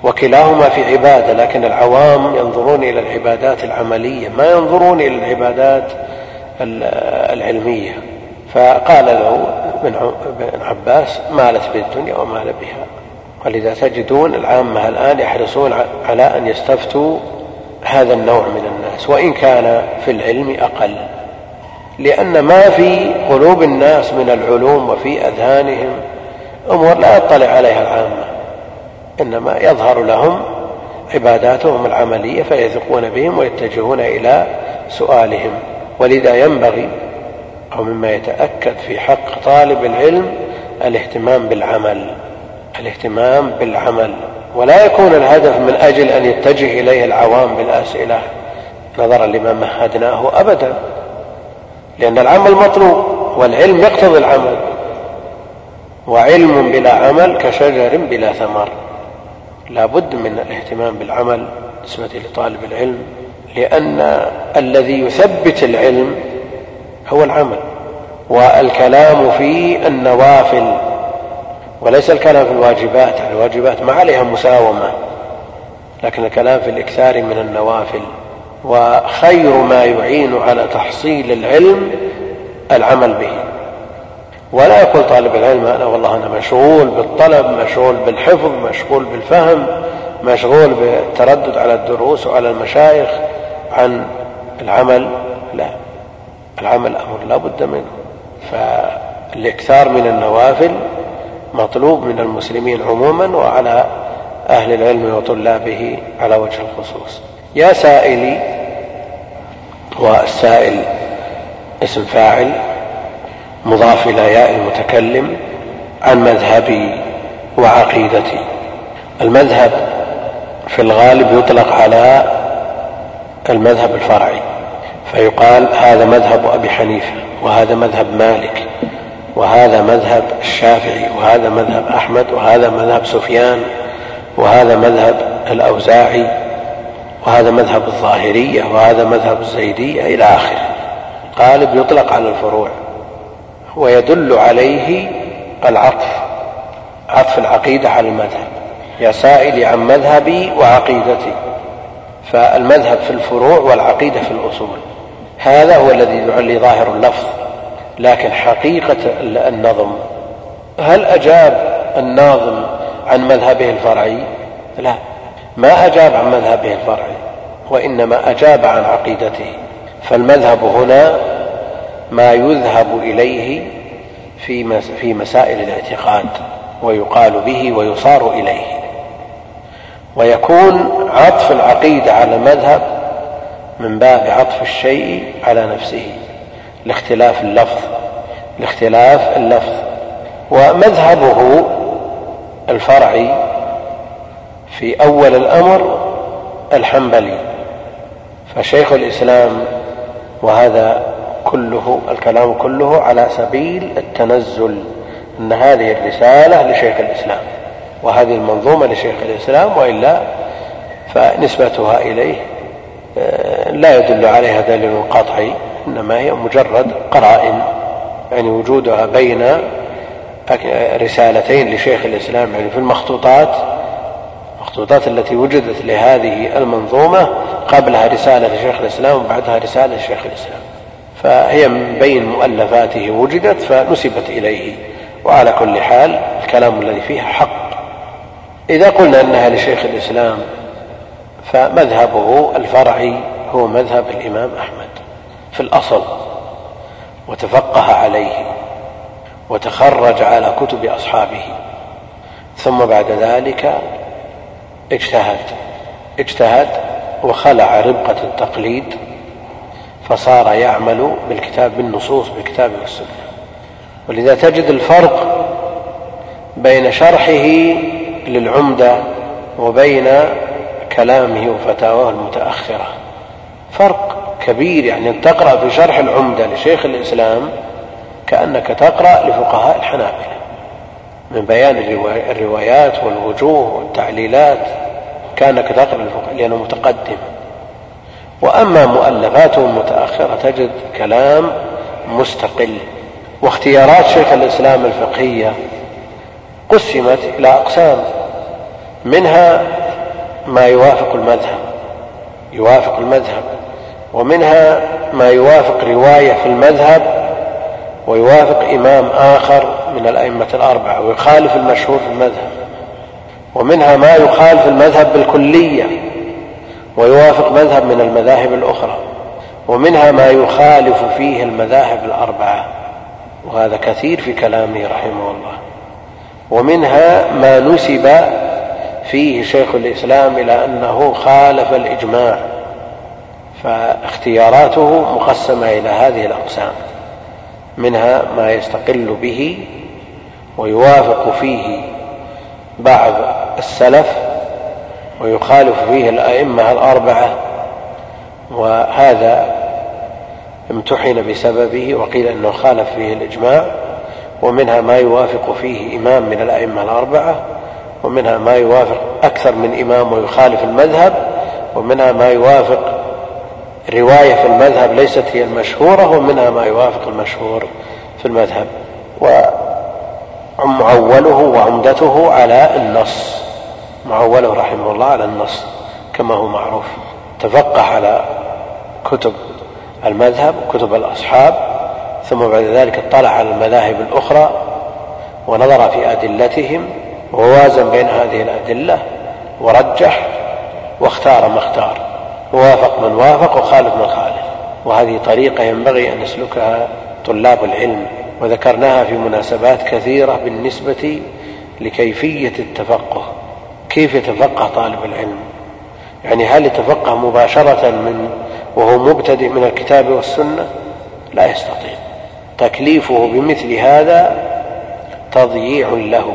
وكلاهما في عبادة لكن العوام ينظرون إلى العبادات العملية ما ينظرون إلى العبادات العلمية. فقال له ابن عباس مالت بالدنيا ومال بها. ولذا تجدون العامة الآن يحرصون على أن يستفتوا هذا النوع من الناس وإن كان في العلم أقل لأن ما في قلوب الناس من العلوم وفي أذهانهم أمور لا يطلع عليها العامة. إنما يظهر لهم عباداتهم العملية فيثقون بهم ويتجهون إلى سؤالهم. ولذا ينبغي أو مما يتأكد في حق طالب العلم الاهتمام بالعمل الاهتمام بالعمل. ولا يكون الهدف من أجل أن يتجه إليه العوام بالأسئلة. نظرا لما مهدناه أبدا. لأن العمل مطلوب والعلم يقتضي العمل. وعلم بلا عمل كشجر بلا ثمر. لا بد من الاهتمام بالعمل بالنسبة لطالب العلم لأن الذي يثبت العلم هو العمل والكلام في النوافل وليس الكلام في الواجبات يعني الواجبات ما عليها مساومة لكن الكلام في الإكثار من النوافل وخير ما يعين على تحصيل العلم العمل به. ولا يقول طالب العلم أنا والله أنا مشغول بالطلب مشغول بالحفظ مشغول بالفهم مشغول بالتردد على الدروس وعلى المشايخ عن العمل. لا العمل أمر لا بد منه. فالإكثار من النوافل مطلوب من المسلمين عموما وعلى أهل العلم وطلابه على وجه الخصوص. يا سائلي والسائل اسم فاعل مضاف إلى ياء المتكلم عن مذهبي وعقيدتي. المذهب في الغالب يطلق على المذهب الفرعي فيقال هذا مذهب أبي حنيفة وهذا مذهب مالك وهذا مذهب الشافعي وهذا مذهب أحمد وهذا مذهب سفيان وهذا مذهب الأوزاعي وهذا مذهب الظاهرية وهذا مذهب الزيدية إلى آخره. قالب يطلق على الفروع. ويدل عليه العطف عطف العقيدة على المذهب. يا سائلي عن مذهبي وعقيدتي. فالمذهب في الفروع والعقيدة في الأصول. هذا هو الذي يعلي ظاهر اللفظ. لكن حقيقة النظم. هل أجاب الناظم عن مذهبه الفرعي؟ لا. ما أجاب عن مذهبه الفرعي وإنما أجاب عن عقيدته. فالمذهب هنا ما يذهب إليه في في مسائل الاعتقاد ويقال به ويصار إليه. ويكون عطف العقيدة على المذهب من باب عطف الشيء على نفسه لاختلاف اللفظ لاختلاف اللفظ. ومذهبه الفرعي في أول الأمر الحنبلي. فشيخ الإسلام وهذا كله الكلام كله على سبيل التنزل أن هذه الرسالة لشيخ الإسلام وهذه المنظومة لشيخ الإسلام وإلا فنسبتها إليه آه، لا يدل عليها دليل قطعي إنما هي مجرد قرائن يعني وجودها بين رسالتين لشيخ الإسلام يعني في المخطوطات المخطوطات التي وجدت لهذه المنظومة قبلها رسالة لشيخ الإسلام وبعدها رسالة لشيخ الإسلام. فهي من بين مؤلفاته وجدت فنسبت إليه وعلى كل حال الكلام الذي فيها حق. إذا قلنا أنها لشيخ الإسلام فمذهبه الفرعي هو مذهب الإمام أحمد في الأصل وتفقه عليه وتخرج على كتب أصحابه. ثم بعد ذلك اجتهد اجتهد وخلع ربقة التقليد فصار يعمل بالكتاب بالنصوص بالكتاب والسنة. ولذا تجد الفرق بين شرحه للعمدة وبين كلامه وفتاواه المتأخرة. فرق كبير يعني تقرأ في شرح العمدة لشيخ الإسلام كأنك تقرأ لفقهاء الحنابلة من بيان الروايات والوجوه والتعليلات كأنك تقرأ لأنه متقدم. وأما مؤلفاته المتأخرة تجد كلام مستقل واختيارات شيخ الإسلام الفقهية قسمت إلى أقسام. منها ما يوافق المذهب يوافق المذهب ومنها ما يوافق رواية في المذهب ويوافق إمام آخر من الأئمة الأربعة ويخالف المشهور في المذهب ومنها ما يخالف المذهب بالكلية. ويوافق مذهب من المذاهب الأخرى ومنها ما يخالف فيه المذاهب الأربعة وهذا كثير في كلامه رحمه الله. ومنها ما نسب فيه شيخ الإسلام إلى أنه خالف الإجماع فاختياراته مقسمة إلى هذه الأقسام منها ما يستقل به ويوافق فيه بعض السلف ويخالف فيه الأئمة الأربعة وهذا امتحن بسببه وقيل أنه خالف فيه الإجماع ومنها ما يوافق فيه إمام من الأئمة الأربعة ومنها ما يوافق أكثر من إمام ويخالف المذهب ومنها ما يوافق رواية في المذهب ليست هي المشهورة ومنها ما يوافق المشهور في المذهب. ومعوله وعمدته على النص. معوله رحمه الله على النص كما هو معروف. تفقه على كتب المذهب وكتب الأصحاب ثم بعد ذلك اطلع على المذاهب الأخرى ونظر في أدلتهم ووازن بين هذه الأدلة ورجح واختار ما اختار. ووافق من وافق وخالف من خالف. وهذه طريقة ينبغي أن يسلكها طلاب العلم. وذكرناها في مناسبات كثيرة بالنسبة لكيفية التفقه. كيف يتفقه طالب العلم؟ يعني هل يتفقه مباشرة من وهو مبتدئ من الكتاب والسنة؟ لا يستطيع. تكليفه بمثل هذا تضييع له.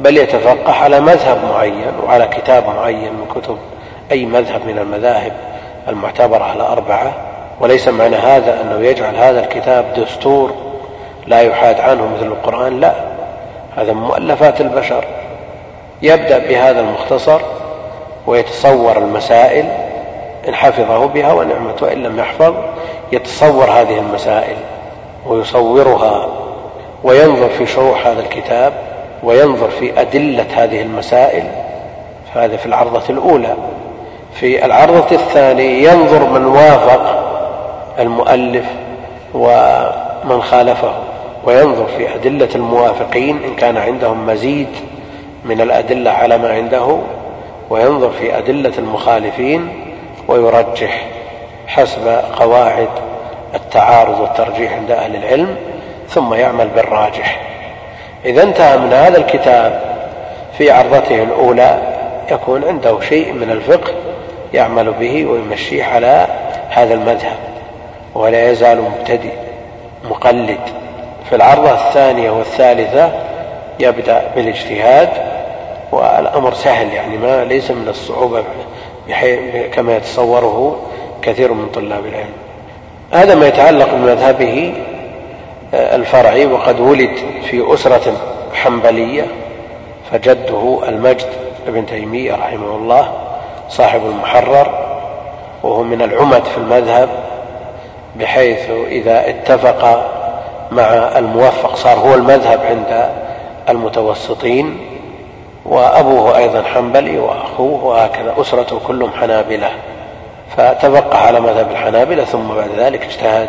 بل يتفقه على مذهب معين وعلى كتاب معين من كتب أي مذهب من المذاهب المعتبرة الأربعة وليس معنى هذا أنه يجعل هذا الكتاب دستور لا يحاد عنه مثل القرآن لا. هذا مؤلفات البشر. يبدأ بهذا المختصر ويتصور المسائل إن حفظه بها ونعمة وإن لم يحفظ يتصور هذه المسائل ويصورها وينظر في شروح هذا الكتاب وينظر في أدلة هذه المسائل. فهذا في العرضة الأولى. في العرضة الثانية ينظر من وافق المؤلف ومن خالفه وينظر في أدلة الموافقين إن كان عندهم مزيد من الأدلة على ما عنده وينظر في أدلة المخالفين ويرجح حسب قواعد التعارض والترجيح عند أهل العلم ثم يعمل بالراجح. إذا انتهى من هذا الكتاب في عرضته الأولى يكون عنده شيء من الفقه يعمل به ويمشيه على هذا المذهب ولا يزال مبتدئ مقلد. في العرضة الثانية والثالثة يبدأ بالاجتهاد والأمر سهل يعني ما ليس من الصعوبة كما يتصوره كثير من طلاب العلم. هذا ما يتعلق بمذهبه آه، الفرعي وقد ولد في أسرة حنبلية فجده المجد ابن تيمية رحمه الله صاحب المحرر وهو من العمد في المذهب بحيث إذا اتفق مع الموفق صار هو المذهب عند المتوسطين وأبوه أيضا حنبلي وأخوه وهكذا. أسرته كلهم حنابلة. فتفقه على مذهب الحنابلة ثم بعد ذلك اجتهد.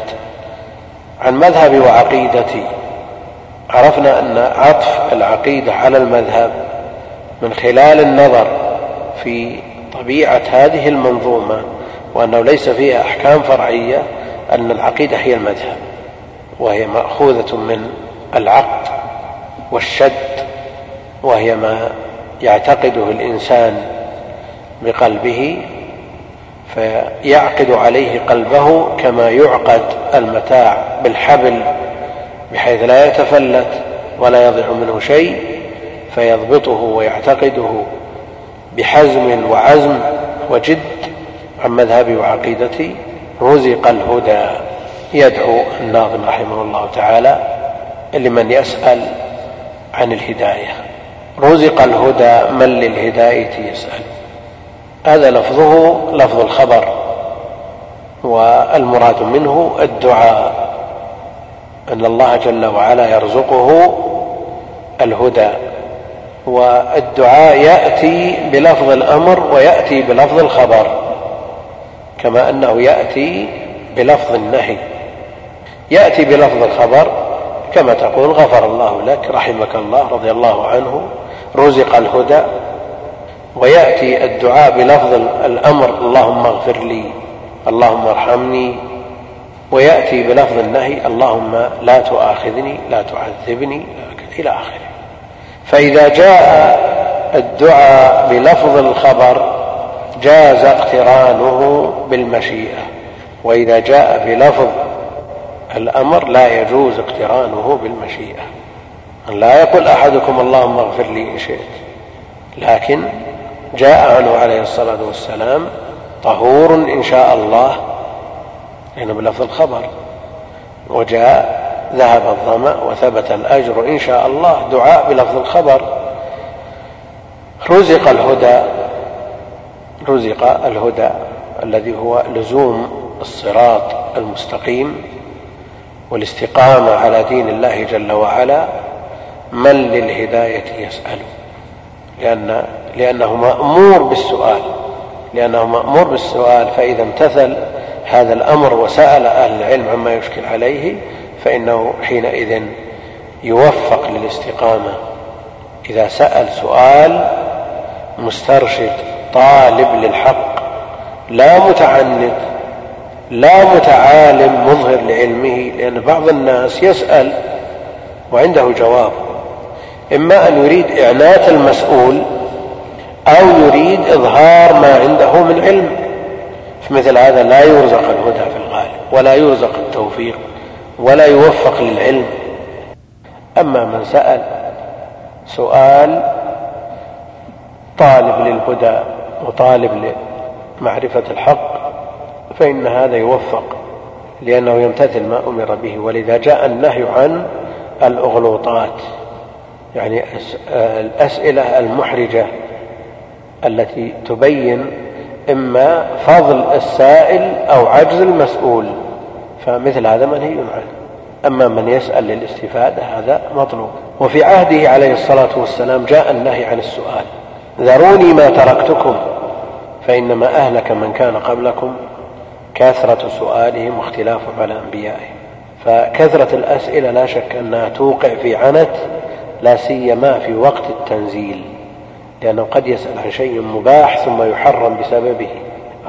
عن مذهبي وعقيدتي عرفنا أن عطف العقيدة على المذهب من خلال النظر في طبيعة هذه المنظومة وأنه ليس فيها أحكام فرعية أن العقيدة هي المذهب وهي مأخوذة من العقد. والشد وهي ما يعتقده الإنسان بقلبه فيعقد عليه قلبه كما يعقد المتاع بالحبل بحيث لا يتفلت ولا يضيع منه شيء فيضبطه ويعتقده بحزم وعزم وجد. عن مذهبي وعقيدتي رزق الهدى يدعو الناظم رحمه الله تعالى لمن يسأل عن الهداية. رزق الهدى من للهداية يسأل. هذا لفظه لفظ الخبر. والمراد منه الدعاء. أن الله جل وعلا يرزقه الهدى. والدعاء يأتي بلفظ الأمر ويأتي بلفظ الخبر. كما أنه يأتي بلفظ النهي. يأتي بلفظ الخبر كما تقول غفر الله لك رحمك الله رضي الله عنه رزق الهدى ويأتي الدعاء بلفظ الأمر اللهم اغفر لي اللهم ارحمني ويأتي بلفظ النهي اللهم لا تؤاخذني لا تعذبني إلى آخره. فإذا جاء الدعاء بلفظ الخبر جاز اقترانه بالمشيئة. وإذا جاء بلفظ الأمر لا يجوز اقترانه بالمشيئة. لا يقول أحدكم اللهم اغفر لي إن شئت. لكن جاء عنه عليه الصلاة والسلام طهور إن شاء الله لأنه بلفظ الخبر. وجاء ذهب الظمأ وثبت الأجر إن شاء الله دعاء بلفظ الخبر. رزق الهدى رزق الهدى الذي هو لزوم الصراط المستقيم. والاستقامة على دين الله جل وعلا من للهداية يسأل؟ لأن لأنه مأمور بالسؤال. لأنه مأمور بالسؤال فإذا امتثل هذا الأمر وسأل أهل العلم عما يشكل عليه فإنه حينئذ يوفق للاستقامة. إذا سأل سؤال مسترشد طالب للحق لا متعنت لا متعالم مظهر لعلمه لأن بعض الناس يسأل وعنده جواب. إما أن يريد إعنات المسؤول أو يريد إظهار ما عنده من علم. في مثل هذا لا يرزق الهدى في الغالب ولا يرزق التوفيق ولا يوفق للعلم. أما من سأل سؤال طالب للهدى وطالب لمعرفة الحق فإن هذا يوفق لأنه يمتثل ما أمر به ولذا جاء النهي عن الأغلوطات يعني الأسئلة المحرجة التي تبين إما فضل السائل أو عجز المسؤول فمثل هذا منهي عنه أما من يسأل للاستفادة هذا مطلوب. وفي عهده عليه الصلاة والسلام جاء النهي عن السؤال ذروني ما تركتكم فإنما أهلك من كان قبلكم كثرة سؤالهم واختلافهم على أنبيائهم. فكثرة الأسئلة لا شك أنها توقع في عنت لا سيما في وقت التنزيل لأنه قد يسأل عن شيء مباح ثم يحرم بسببه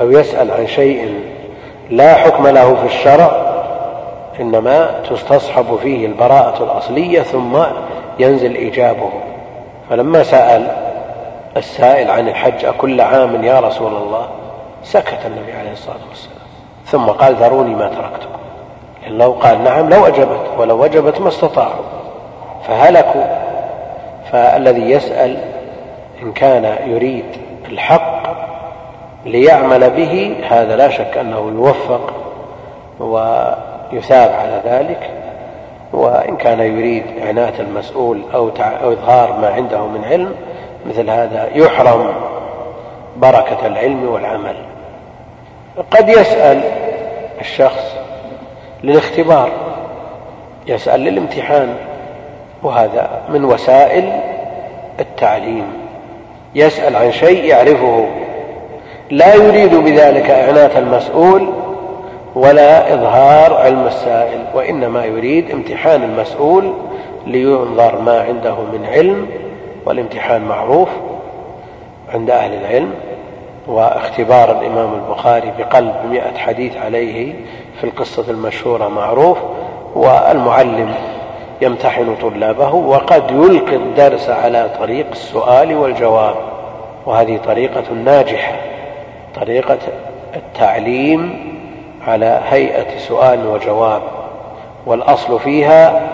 أو يسأل عن شيء لا حكم له في الشرع إنما تستصحب فيه البراءة الأصلية ثم ينزل إيجابه. فلما سأل السائل عن الحج أكل عام يا رسول الله؟ سكت النبي عليه الصلاة والسلام. ثم قال ذروني ما تركتكم. لو قال نعم لو وجبت ولو وجبت ما استطاعوا. فهلكوا. فالذي يسأل إن كان يريد الحق ليعمل به هذا لا شك أنه يوفق ويثاب على ذلك. وإن كان يريد عناية المسؤول أو إظهار ما عنده من علم مثل هذا يحرم بركة العلم والعمل. قد يسأل الشخص للاختبار يسأل للامتحان وهذا من وسائل التعليم. يسأل عن شيء يعرفه. لا يريد بذلك إعنات المسؤول ولا إظهار علم السائل وإنما يريد امتحان المسؤول لينظر ما عنده من علم والامتحان معروف عند أهل العلم. واختبار الإمام البخاري بقلب مئة حديث عليه في القصة المشهورة معروف والمعلم يمتحن طلابه وقد يلقي الدرس على طريق السؤال والجواب. وهذه طريقة ناجحة طريقة التعليم على هيئة سؤال وجواب. والأصل فيها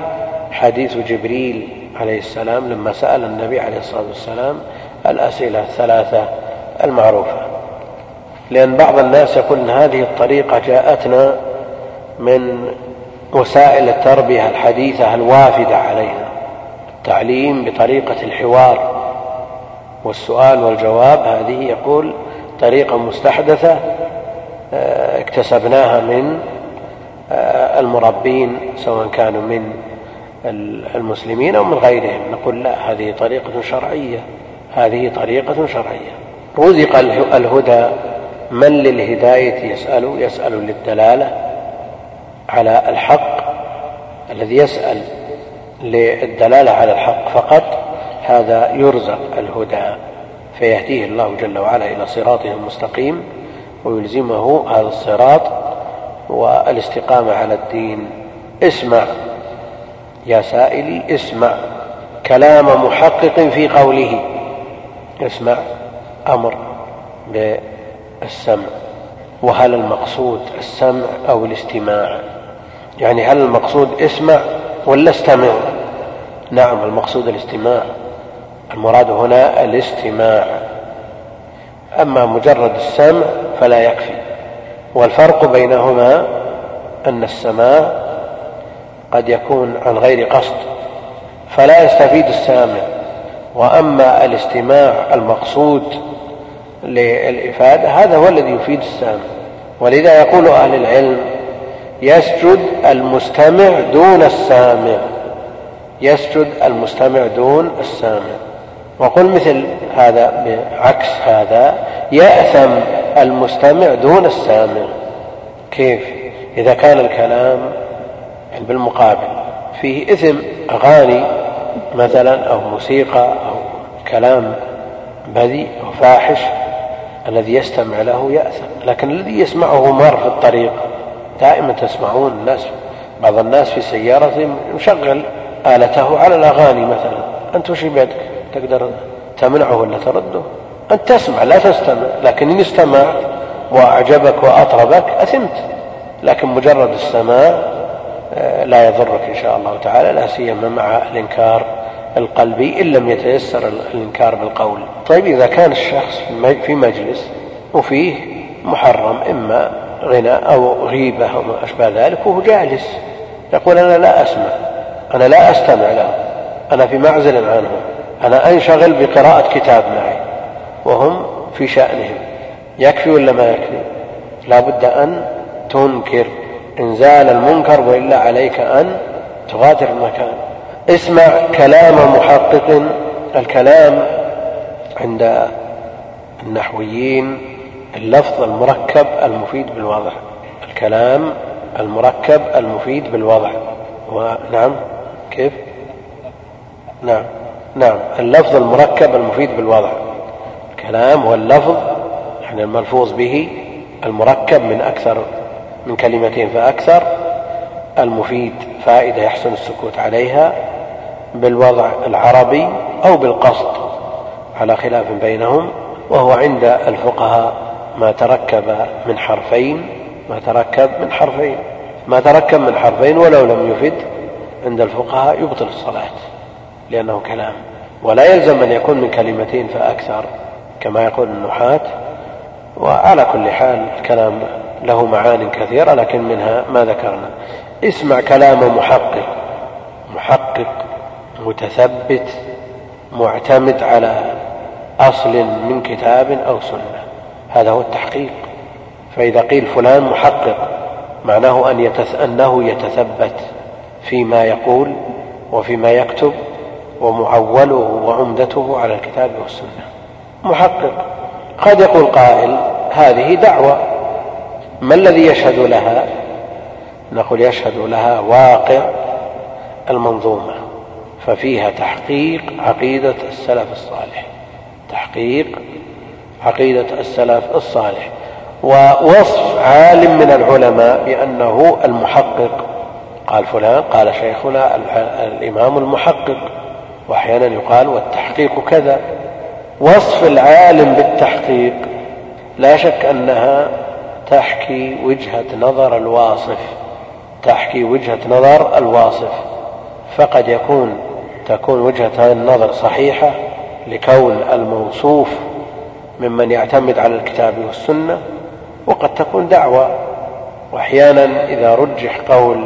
حديث جبريل عليه السلام لما سأل النبي عليه الصلاة والسلام الأسئلة الثلاثة المعروفة لأن بعض الناس يقول أن هذه الطريقة جاءتنا من وسائل التربية الحديثة الوافدة علينا. التعليم بطريقة الحوار والسؤال والجواب هذه يقول طريقة مستحدثة آه، اكتسبناها من آه، المربين سواء كانوا من المسلمين أو من غيرهم. نقول لا هذه طريقة شرعية. هذه طريقة شرعية. رزق الهدى من للهداية يسأل يسأل للدلالة على الحق الذي يسأل للدلالة على الحق فقط هذا يرزق الهدى فيهديه الله جل وعلا إلى صراطه المستقيم ويلزمه هذا الصراط والاستقامة على الدين. اسمع يا سائلي اسمع كلام محقق في قوله. اسمع. أمر بالسمع وهل المقصود السمع أو الاستماع؟ يعني هل المقصود اسمع ولا استمع؟ نعم المقصود الاستماع المراد هنا الاستماع. أما مجرد السمع فلا يكفي والفرق بينهما أن السماع قد يكون عن غير قصد فلا يستفيد السامع. وأما الاستماع المقصود للإفادة هذا هو الذي يفيد السامع ولذا يقول أهل العلم يسجد المستمع دون السامع. يسجد المستمع دون السامع. وقل مثل هذا بعكس هذا يأثم المستمع دون السامع. كيف؟ إذا كان الكلام بالمقابل فيه إثم أغاني مثلا أو موسيقى أو كلام بذيء أو فاحش. الذي يستمع له يأثم. لكن الذي يسمعه مر في الطريق دائما تسمعون الناس بعض الناس في سيارته يشغل آلته على الأغاني مثلا. أنت وش بيدك؟ تقدر تمنعه ولا ترده؟ أنت تسمع لا تستمع. لكن إن استمعت وأعجبك وأطربك أثمت. لكن مجرد السماع آه، لا يضرك إن شاء الله تعالى لا سيما مع الإنكار. القلبي إن لم يتيسر الإنكار بالقول. طيب إذا كان الشخص في مجلس وفيه محرم إما غنى أو غيبة أو ما أشبه ذلك وهو جالس يقول أنا لا أسمع أنا لا أستمع له أنا في معزل عنه أنا أنشغل بقراءة كتاب معي وهم في شأنهم يكفي ولا ما يكفي؟ لا بد أن تنكر إنزال المنكر وإلا عليك أن تغادر المكان. اسمع كلام محقق الكلام عند النحويين اللفظ المركب المفيد بالوضع الكلام المركب المفيد بالوضع ونعم كيف؟ نعم نعم اللفظ المركب المفيد بالوضع الكلام هو اللفظ يعني الملفوظ به المركب من أكثر من كلمتين فأكثر المفيد فائدة يحسن السكوت عليها. بالوضع العربي أو بالقصد على خلاف بينهم وهو عند الفقهاء ما تركب من حرفين ما تركب من حرفين ما تركب من حرفين ولو لم يفد عند الفقهاء يبطل الصلاة لأنه كلام. ولا يلزم أن يكون من كلمتين فأكثر كما يقول النحاة. وعلى كل حال الكلام له معان كثيرة لكن منها ما ذكرنا. اسمع كلام محقق. محقق متثبت معتمد على أصل من كتاب أو سنة. هذا هو التحقيق. فإذا قيل فلان محقق معناه أن يتث... أنه يتثبت فيما يقول وفيما يكتب ومعوله وعمدته على الكتاب والسنة. محقق. قد يقول قائل هذه دعوة. ما الذي يشهد لها؟ نقول يشهد لها واقع المنظومة. ففيها تحقيق عقيدة السلف الصالح. تحقيق عقيدة السلف الصالح. ووصف عالم من العلماء بأنه المحقق. قال فلان قال شيخنا الإمام المحقق. وأحيانا يقال والتحقيق كذا. وصف العالم بالتحقيق. لا شك أنها تحكي وجهة نظر الواصف. تحكي وجهة نظر الواصف. فقد يكون تكون وجهة النظر صحيحة لكون الموصوف ممن يعتمد على الكتاب والسنة وقد تكون دعوة. وأحيانا إذا رجح قول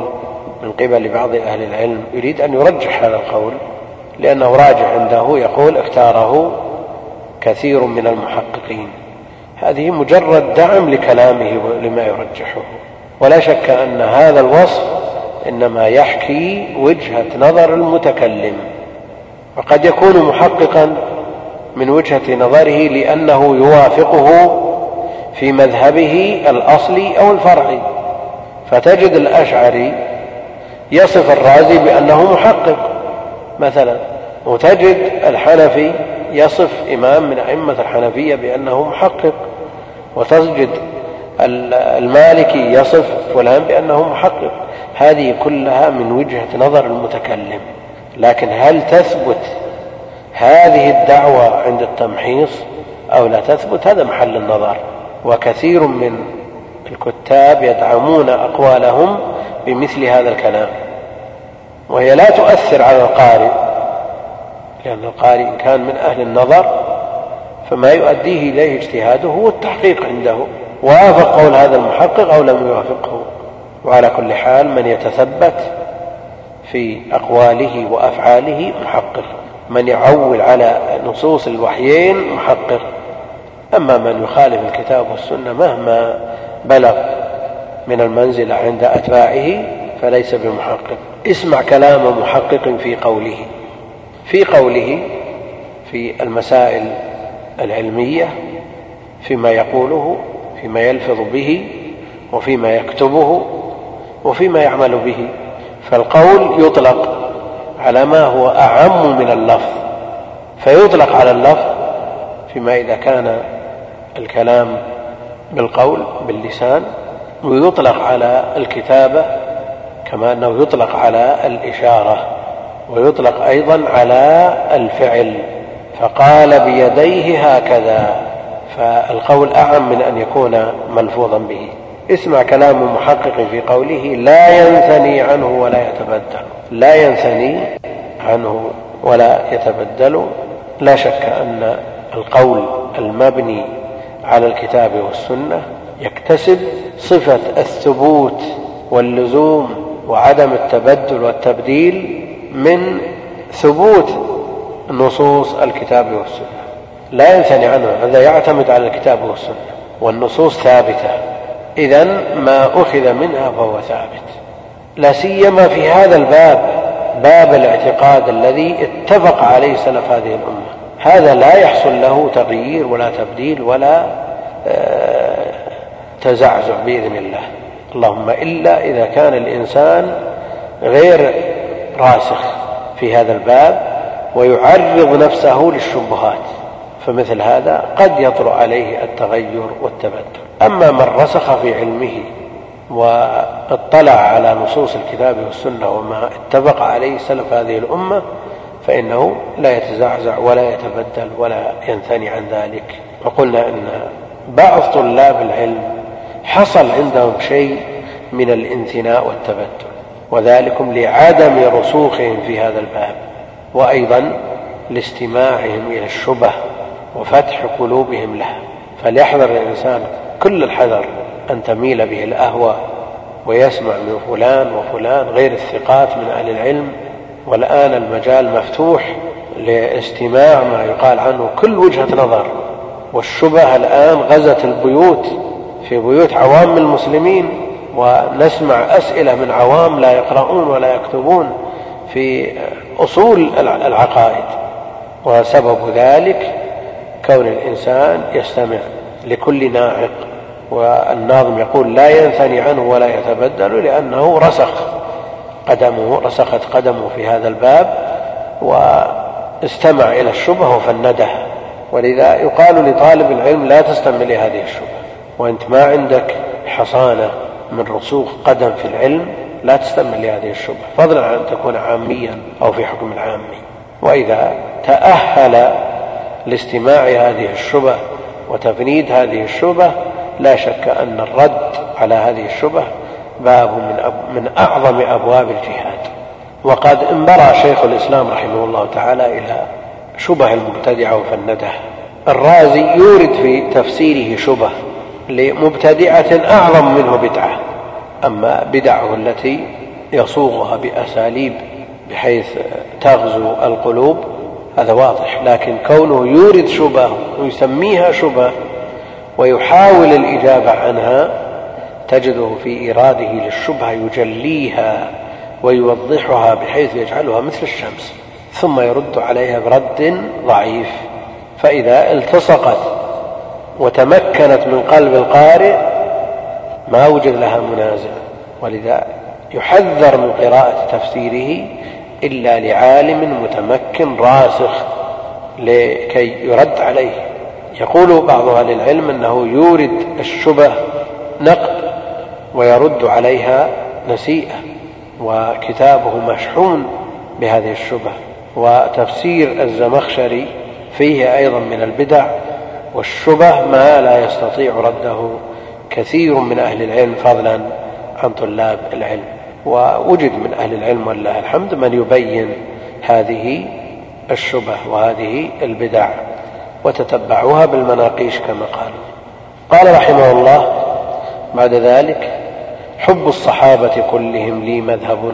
من قبل بعض أهل العلم يريد أن يرجح هذا القول لأنه راجع عنده يقول اختاره كثير من المحققين. هذه مجرد دعم لكلامه لما يرجحه. ولا شك أن هذا الوصف إنما يحكي وجهة نظر المتكلم وقد يكون محققا من وجهة نظره لأنه يوافقه في مذهبه الأصلي أو الفرعي. فتجد الأشعري يصف الرازي بأنه محقق. مثلا وتجد الحنفي يصف إمام من أئمة الحنفية بأنه محقق. وتجد المالكي يصف فلان بأنه محقق. هذه كلها من وجهة نظر المتكلم لكن هل تثبت هذه الدعوة عند التمحيص أو لا تثبت؟ هذا محل النظر. وكثير من الكتاب يدعمون أقوالهم بمثل هذا الكلام. وهي لا تؤثر على القارئ لأن القارئ إن كان من أهل النظر فما يؤديه إليه اجتهاده هو التحقيق عنده. وافق قول هذا المحقق أو لم يوافقه. وعلى كل حال من يتثبت في أقواله وأفعاله محقق. من يعول على نصوص الوحيين محقق. أما من يخالف الكتاب والسنة مهما بلغ من المنزلة عند أتباعه فليس بمحقق. اسمع كلام محقق في قوله. في قوله في المسائل العلمية فيما يقوله فيما يلفظ به وفيما يكتبه وفيما يعمل به. فالقول يطلق على ما هو أعم من اللفظ. فيطلق على اللفظ فيما إذا كان الكلام بالقول باللسان ويطلق على الكتابة كما أنه يطلق على الإشارة ويطلق أيضا على الفعل. فقال بيديه هكذا فالقول أعم من أن يكون ملفوظا به. اسمع كلام محقق في قوله لا ينثني عنه ولا يتبدل. لا ينثني عنه ولا يتبدل. لا شك أن القول المبني على الكتاب والسنة يكتسب صفة الثبوت واللزوم وعدم التبدل والتبديل من ثبوت نصوص الكتاب والسنة. لا ينثني عنه هذا يعتمد على الكتاب والسنة والنصوص ثابتة. إذا ما أخذ منها فهو ثابت. لا سيما في هذا الباب باب الاعتقاد الذي اتفق عليه سلف هذه الأمة. هذا لا يحصل له تغيير ولا تبديل ولا آه، تزعزع بإذن الله. اللهم إلا إذا كان الإنسان غير راسخ في هذا الباب ويعرض نفسه للشبهات. فمثل هذا قد يطرأ عليه التغير والتبدل أما من رسخ في علمه واطلع على نصوص الكتاب والسنة وما اتفق عليه سلف هذه الأمة فإنه لا يتزعزع ولا يتبدل ولا ينثني عن ذلك. وقلنا أن بعض طلاب العلم حصل عندهم شيء من الانثناء والتبتل وذلكم لعدم رسوخهم في هذا الباب وأيضا لاستماعهم إلى الشبه وفتح قلوبهم لها فليحذر الإنسان كل الحذر أن تميل به الأهوى ويسمع من فلان وفلان غير الثقات من أهل العلم. والآن المجال مفتوح لاستماع ما يقال عنه كل وجهة نظر. والشبه الآن غزت البيوت في بيوت عوام المسلمين ونسمع أسئلة من عوام لا يقرؤون ولا يكتبون في أصول العقائد. وسبب ذلك كون الإنسان يستمع لكل ناعق والناظم يقول لا ينثني عنه ولا يتبدل لأنه رسخ قدمه رسخت قدمه في هذا الباب واستمع إلى الشبهة وفندها. ولذا يقال لطالب العلم لا تستمع لهذه الشبهة. وأنت ما عندك حصانة من رسوخ قدم في العلم لا تستمع لهذه الشبهة. فضلا عن أن تكون عاميا أو في حكم العامي. وإذا تأهل لاستماع هذه الشبه وتفنيد هذه الشبه لا شك أن الرد على هذه الشبه باب من, أب من أعظم أبواب الجهاد. وقد انبرى شيخ الإسلام رحمه الله تعالى إلى شبه المبتدعة وفندها. الرازي يورد في تفسيره شبه لمبتدعة أعظم منه بدعة. أما بدعة التي يصوغها بأساليب بحيث تغزو القلوب هذا واضح لكن كونه يورد شبه ويسميها شبه ويحاول الإجابة عنها تجده في إيراده للشبهة يجليها ويوضحها بحيث يجعلها مثل الشمس ثم يرد عليها برد ضعيف. فإذا التصقت وتمكنت من قلب القارئ ما وجد لها منازع. ولذا يحذر من قراءة تفسيره إلا لعالم متمكن راسخ لكي يرد عليه. يقول بعض أهل العلم أنه يورد الشبه نقد ويرد عليها نسيئة وكتابه مشحون بهذه الشبه وتفسير الزمخشري فيه أيضا من البدع والشبه ما لا يستطيع رده كثير من أهل العلم فضلا عن طلاب العلم. ووجد من أهل العلم ولله الحمد من يبين هذه الشبه وهذه البدع وتتبعوها بالمناقيش كما قال. قال رحمه الله بعد ذلك حب الصحابة كلهم لي مذهب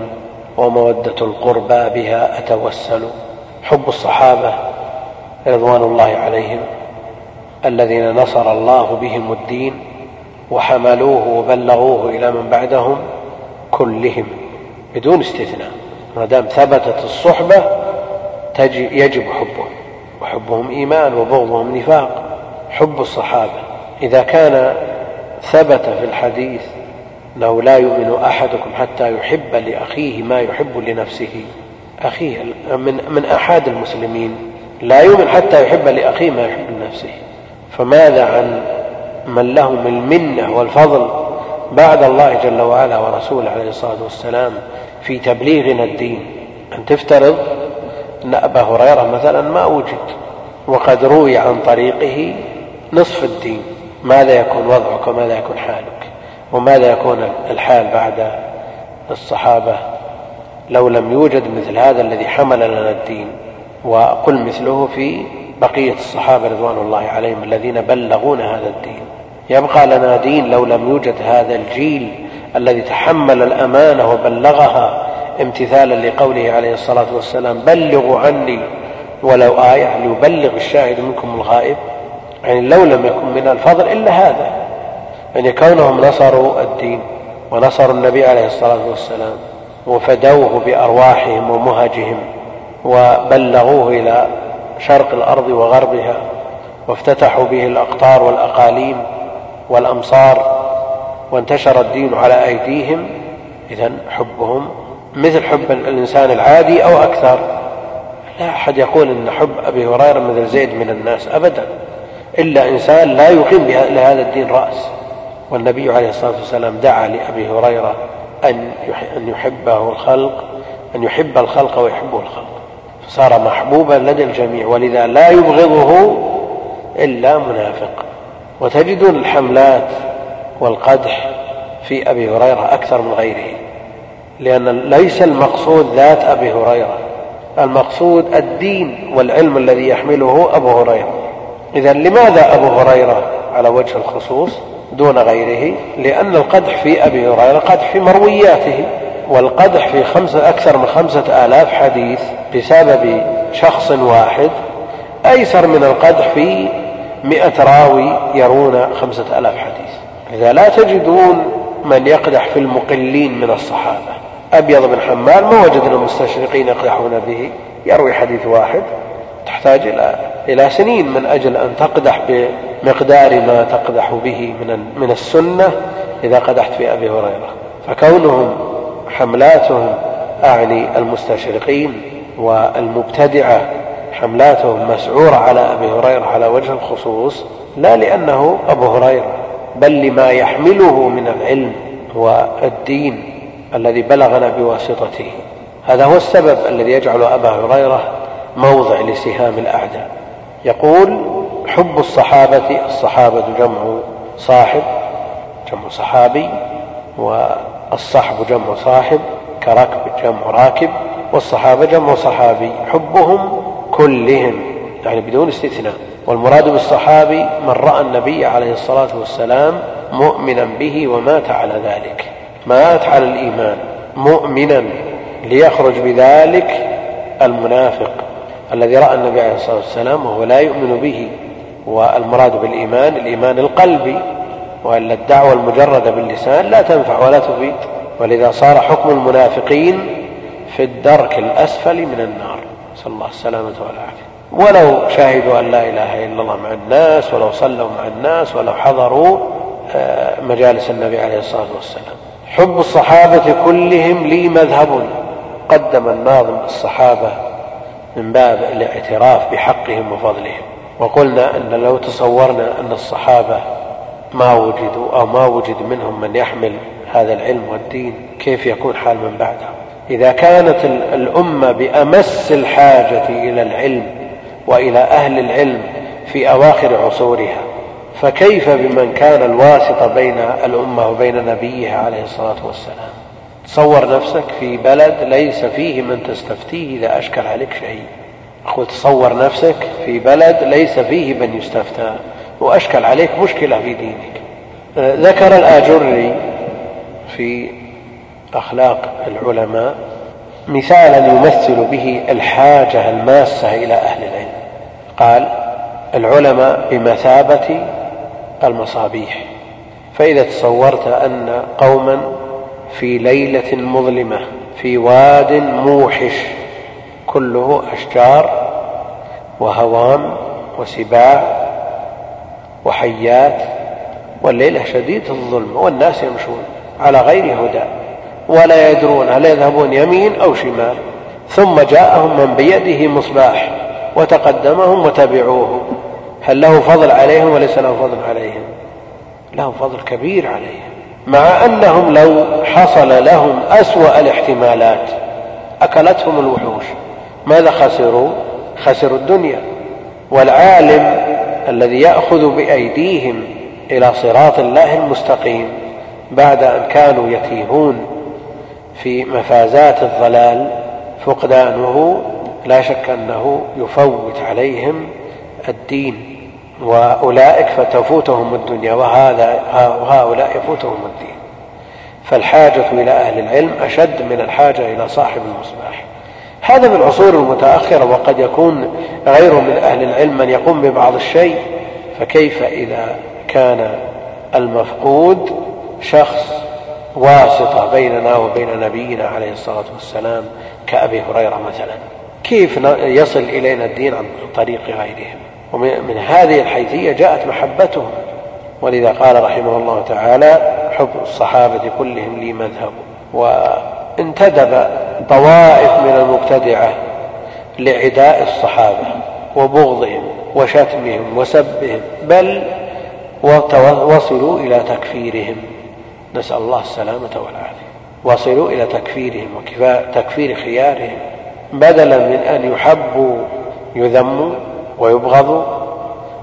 ومودة القربى بها أتوسل. حب الصحابة رضوان الله عليهم الذين نصر الله بهم الدين وحملوه وبلغوه إلى من بعدهم كلهم بدون استثناء. ما دام ثبتت الصحبة يجب حبهم. وحبهم إيمان وبغضهم نفاق. حب الصحابة. إذا كان ثبت في الحديث أنه لا يؤمن أحدكم حتى يحب لأخيه ما يحب لنفسه أخيه من من أحد المسلمين لا يؤمن حتى يحب لأخيه ما يحب لنفسه. فماذا عن من لهم المنة والفضل بعد الله جل وعلا ورسوله عليه الصلاة والسلام في تبليغنا الدين. أن تفترض أن أبا هريرة مثلا ما وجد وقد روي عن طريقه نصف الدين. ماذا يكون وضعك وماذا يكون حالك؟ وماذا يكون الحال بعد الصحابة؟ لو لم يوجد مثل هذا الذي حمل لنا الدين. وقل مثله في بقية الصحابة رضوان الله عليهم الذين بلغونا هذا الدين. يبقى لنا دين لو لم يوجد هذا الجيل الذي تحمل الأمانة وبلغها امتثالا لقوله عليه الصلاة والسلام بلغوا عني ولو آية. ليبلغ الشاهد منكم الغائب؟ يعني لو لم يكن من الفضل إلا هذا يعني كونهم نصروا الدين ونصروا النبي عليه الصلاة والسلام وفدوه بأرواحهم ومهجهم وبلغوه إلى شرق الأرض وغربها وافتتحوا به الأقطار والأقاليم والأمصار وانتشر الدين على أيديهم إذا حبهم مثل حب الإنسان العادي أو أكثر. لا أحد يقول أن حب أبي هريرة مثل زيد من الناس أبدا إلا إنسان لا يقيم لهذا الدين رأس. والنبي عليه الصلاة والسلام دعا لأبي هريرة أن أن يحبه الخلق أن يحب الخلق ويحبه الخلق. فصار محبوبا لدى الجميع ولذا لا يبغضه إلا منافق. وتجدون الحملات والقدح في أبي هريرة أكثر من غيره لأن ليس المقصود ذات أبي هريرة المقصود الدين والعلم الذي يحمله أبو هريرة. إذا لماذا أبو هريرة على وجه الخصوص دون غيره؟ لأن القدح في أبي هريرة قدح في مروياته والقدح في خمسة أكثر من خمسة آلاف حديث بسبب شخص واحد أيسر من القدح في مئة راوي يرون خمسة آلاف حديث. إذا لا تجدون من يقدح في المقلين من الصحابة. أبيض بن حمال ما وجدنا المستشرقين يقدحون به. يروي حديث واحد. تحتاج إلى إلى سنين من أجل أن تقدح بمقدار ما تقدح به من من السنة إذا قدحت في أبي هريرة. فكونهم حملاتهم أعني المستشرقين والمبتدعة حملاتهم مسعورة على أبي هريرة على وجه الخصوص لا لأنه أبو هريرة بل لما يحمله من العلم والدين الذي بلغنا بواسطته. هذا هو السبب الذي يجعل أبا هريرة موضع لسهام الأعداء. يقول حب الصحابة الصحابة جمع صاحب جمع صحابي والصحب جمع صاحب كركب جمع راكب والصحابة جمع صحابي. حبهم كلهم يعني بدون استثناء. والمراد بالصحابي من رأى النبي عليه الصلاة والسلام مؤمنا به ومات على ذلك. مات على الإيمان مؤمنا ليخرج بذلك المنافق الذي رأى النبي عليه الصلاة والسلام وهو لا يؤمن به. والمراد بالإيمان الإيمان القلبي. وإلا الدعوة المجردة باللسان لا تنفع ولا تفيد. ولذا صار حكم المنافقين في الدرك الأسفل من النار. نسأل الله السلامة والعافية ولو شهدوا أن لا إله إلا الله مع الناس ولو صلوا مع الناس ولو حضروا آه، مجالس النبي عليه الصلاة والسلام. حب الصحابة كلهم لي مذهب. قدم الناظم الصحابة من باب الاعتراف بحقهم وفضلهم. وقلنا أن لو تصورنا أن الصحابة ما وجدوا أو ما وجد منهم من يحمل هذا العلم والدين كيف يكون حال من بعدهم إذا كانت الأمة بأمس الحاجة إلى العلم وإلى أهل العلم في أواخر عصورها فكيف بمن كان الواسطة بين الأمة وبين نبيها عليه الصلاة والسلام؟ تصور نفسك في بلد ليس فيه من تستفتيه إذا أشكل عليك شيء. أقول تصور نفسك في بلد ليس فيه من يستفتى وأشكل عليك مشكلة في دينك. ذكر الآجري في أخلاق العلماء مثالا يمثل به الحاجة الماسة إلى أهل العلم. قال العلماء بمثابة المصابيح. فإذا تصورت أن قوما في ليلة مظلمة في واد موحش كله أشجار وهوام وسباع وحيات والليلة شديدة الظلم والناس يمشون على غير هدى. ولا يدرون هل يذهبون يمين أو شمال. ثم جاءهم من بيده مصباح وتقدمهم وتبعوه. هل له فضل عليهم وليس له فضل عليهم؟ له فضل كبير عليهم. مع أنهم لو حصل لهم أسوأ الاحتمالات أكلتهم الوحوش. ماذا خسروا؟ خسروا الدنيا. والعالم الذي يأخذ بأيديهم إلى صراط الله المستقيم بعد أن كانوا يتيهون. في مفازات الضلال فقدانه لا شك أنه يفوت عليهم الدين وأولئك فتفوتهم الدنيا وهذا وهؤلاء يفوتهم الدين. فالحاجة إلى أهل العلم أشد من الحاجة إلى صاحب المصباح. هذا في العصور المتأخرة وقد يكون غيره من أهل العلم من يقوم ببعض الشيء. فكيف إذا كان المفقود شخص واسطة بيننا وبين نبينا عليه الصلاة والسلام كأبي هريرة مثلا. كيف يصل إلينا الدين عن طريق غيرهم؟ ومن هذه الحيثية جاءت محبتهم. ولذا قال رحمه الله تعالى حب الصحابة كلهم لي مذهب. وانتدب طوائف من المبتدعة لعداء الصحابة وبغضهم وشتمهم وسبهم بل وصلوا إلى تكفيرهم. نسأل الله السلامة والعافية. وصلوا إلى تكفيرهم وتكفير خيارهم. بدلا من أن يحبوا يذموا ويبغضوا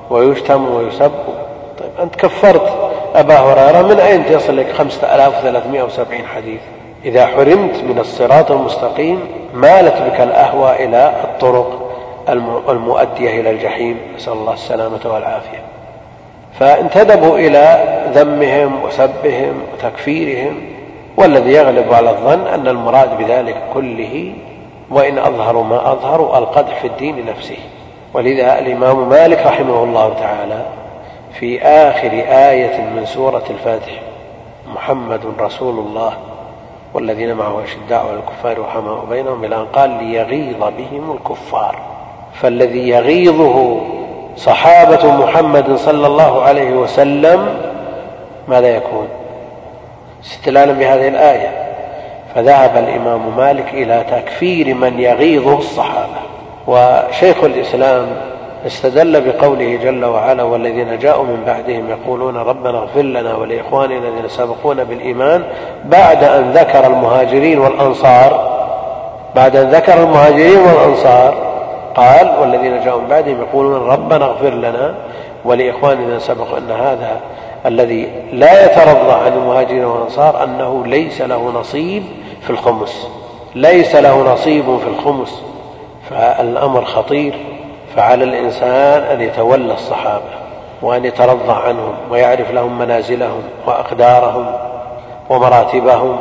ويشتموا ويسبوا. طيب أنت كفرت. أبا هريرة من أين تصل لك خمسة آلاف وثلاثمائة وسبعين حديث؟ إذا حرمت من الصراط المستقيم مالت بك الأهوى إلى الطرق المؤدية إلى الجحيم. نسأل الله السلامة والعافية. فانتدبوا إلى ذمهم وسبهم وتكفيرهم والذي يغلب على الظن أن المراد بذلك كله وإن أظهروا ما أظهروا القدح في الدين نفسه. ولذا الإمام مالك رحمه الله تعالى في آخر آية من سورة الفاتح محمد رسول الله والذين معه أشداء على الكفار وحماء بينهم إلى أن قال ليغيظ بهم الكفار فالذي يغيظه صحابة محمد صلى الله عليه وسلم ماذا يكون؟ استدلالا بهذه الآية. فذهب الإمام مالك إلى تكفير من يغيظه الصحابة. وشيخ الإسلام استدل بقوله جل وعلا والذين جاءوا من بعدهم يقولون ربنا اغفر لنا ولإخواننا الذين سبقونا بالإيمان بعد أن ذكر المهاجرين والأنصار. بعد أن ذكر المهاجرين والأنصار قال والذين جاءوا من بعدهم يقولون ربنا اغفر لنا ولإخواننا سبق أن هذا الذي لا يترضى عن المهاجرين والأنصار أنه ليس له نصيب في الخمس. ليس له نصيب في الخمس. فالأمر خطير. فعلى الإنسان أن يتولى الصحابة وأن يترضى عنهم ويعرف لهم منازلهم وأقدارهم ومراتبهم.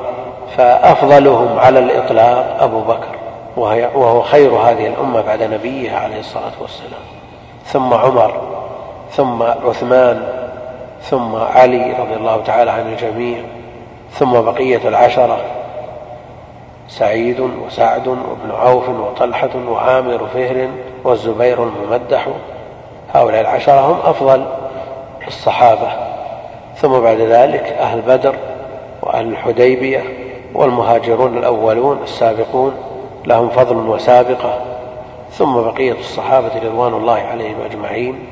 فأفضلهم على الإطلاق أبو بكر وهو خير هذه الأمة بعد نبيها عليه الصلاة والسلام. ثم عمر ثم عثمان ثم علي رضي الله تعالى عن الجميع ثم بقية العشرة سعيد وسعد وابن عوف وطلحة وعامر فهر والزبير الممدح هؤلاء العشرة هم أفضل الصحابة. ثم بعد ذلك أهل بدر وأهل الحديبية والمهاجرون الأولون السابقون لهم فضل وسابقة. ثم بقية الصحابة رضوان الله عليهم أجمعين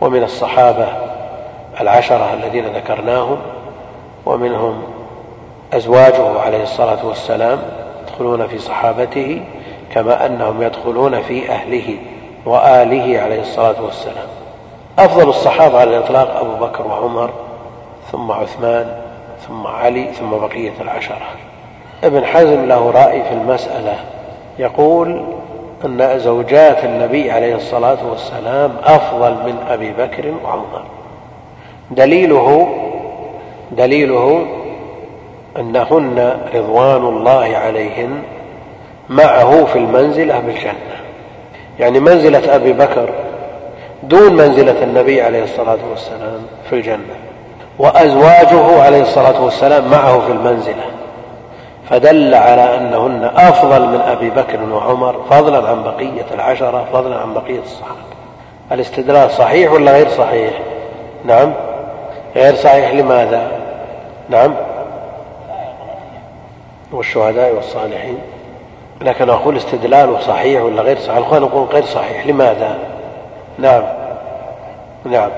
ومن الصحابة العشرة الذين ذكرناهم ومنهم أزواجه عليه الصلاة والسلام يدخلون في صحابته كما أنهم يدخلون في أهله وآله عليه الصلاة والسلام. أفضل الصحابة على الإطلاق أبو بكر وعمر ثم عثمان ثم علي ثم بقية العشرة. ابن حزم له رأي في المسألة يقول أن زوجات النبي عليه الصلاة والسلام أفضل من أبي بكر وعمر. دليله دليله أنهن رضوان الله عليهن معه في المنزلة بالجنة يعني منزلة أبي بكر دون منزلة النبي عليه الصلاة والسلام في الجنة وأزواجه عليه الصلاة والسلام معه في المنزلة. فدل على أنهن أفضل من أبي بكر وعمر فضلا عن بقية العشرة فضلا عن بقية الصحابة. الاستدلال صحيح ولا غير صحيح؟ نعم. غير صحيح لماذا؟ نعم. والشهداء والصالحين. لكن أقول استدلاله صحيح ولا غير صحيح؟ الأخوان نقول غير صحيح لماذا؟ نعم. نعم.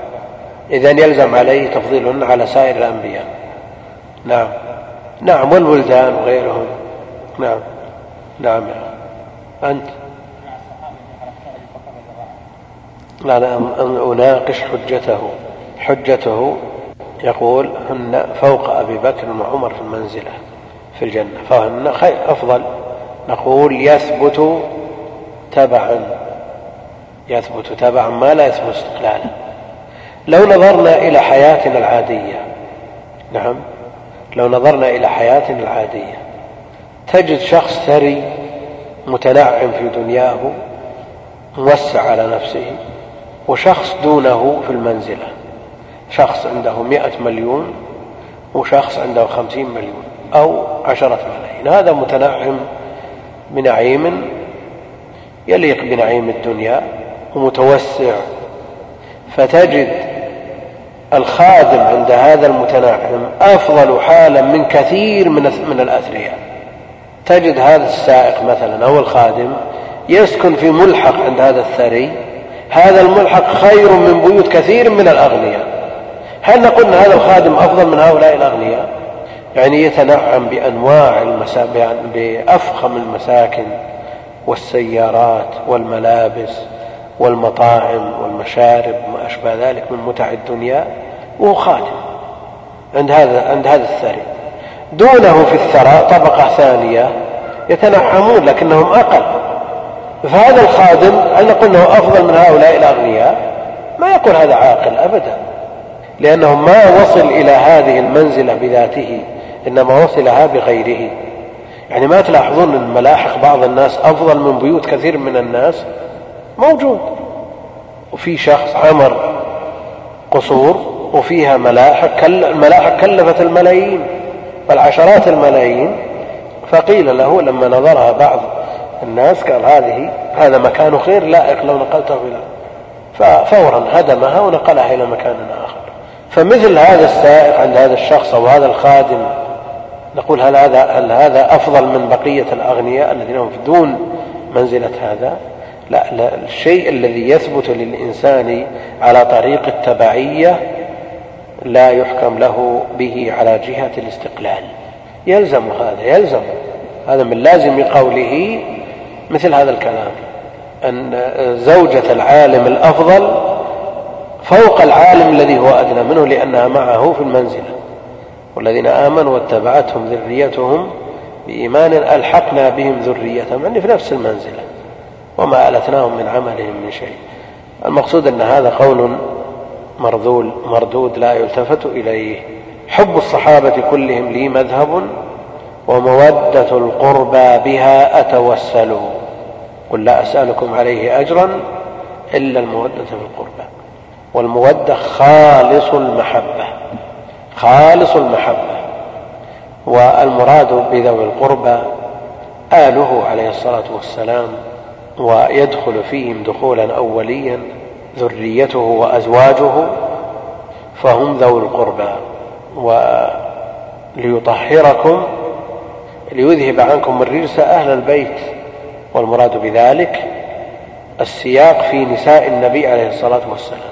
إذا يلزم عليه تفضيلهن على سائر الأنبياء. نعم. نعم والولدان وغيرهم. نعم. نعم. أنت؟ لا أنا أناقش حجته. حجته يقول هن فوق أبي بكر وعمر في المنزلة في الجنة فهن خير أفضل. نقول يثبت تبعا يثبت تبعا ما لا يثبت استقلالا. لو نظرنا إلى حياتنا العادية نعم لو نظرنا إلى حياتنا العادية تجد شخص ثري متنعم في دنياه موسع على نفسه وشخص دونه في المنزلة. شخص عنده مئة مليون وشخص عنده خمسين مليون أو عشرة ملايين. هذا متنعم بنعيم يليق بنعيم الدنيا ومتوسع. فتجد الخادم عند هذا المتنعم أفضل حالا من كثير من من الأثرياء. تجد هذا السائق مثلا أو الخادم يسكن في ملحق عند هذا الثري. هذا الملحق خير من بيوت كثير من الأغنياء. هل نقول أن هذا الخادم أفضل من هؤلاء الأغنياء. يعني يتنعم بأنواع المسا... بأفخم المساكن والسيارات والملابس والمطاعم والمشارب وما أشبه ذلك من متع الدنيا. وهو خادم عند هذا عند هذا الثري. دونه في الثراء طبقة ثانية يتنعمون لكنهم أقل. فهذا الخادم هل نقول انه أفضل من هؤلاء الأغنياء ما يقول هذا عاقل ابدا. لأنه ما وصل إلى هذه المنزلة بذاته إنما وصلها بغيره. يعني ما تلاحظون إن ملاحق بعض الناس أفضل من بيوت كثير من الناس؟ موجود. وفي شخص عمر قصور وفيها ملاحق الملاحق كلفت الملايين. بل عشرات الملايين فقيل له لما نظرها بعض الناس قال هذه هذا مكان غير لائق لو نقلته إلى ففورا هدمها ونقلها إلى مكان آخر. فمثل هذا السائق عند هذا الشخص أو هذا الخادم نقول هل هذا هل هذا أفضل من بقية الأغنياء الذين هم دون منزلة هذا؟ لا, لا الشيء الذي يثبت للإنسان على طريق التبعية لا يحكم له به على جهة الاستقلال. يلزم هذا يلزم. هذا من لازم قوله مثل هذا الكلام أن زوجة العالم الأفضل فوق العالم الذي هو أدنى منه لأنها معه في المنزلة. والذين آمنوا واتبعتهم ذريتهم بإيمان ألحقنا بهم ذريتهم يعني في نفس المنزلة وما ألتناهم من عملهم من شيء. المقصود أن هذا قول مرذول مردود لا يلتفت إليه. حب الصحابة كلهم لي مذهب ومودة القربى بها أتوسل. قل لا أسألكم عليه أجرا إلا المودة في القربى. والمودة خالص المحبة خالص المحبة. والمراد بذوي القربى آله عليه الصلاة والسلام ويدخل فيهم دخولا أوليا ذريته وأزواجه فهم ذوي القربى. وليطهركم ليذهب عنكم الرجس أهل البيت. والمراد بذلك السياق في نساء النبي عليه الصلاة والسلام.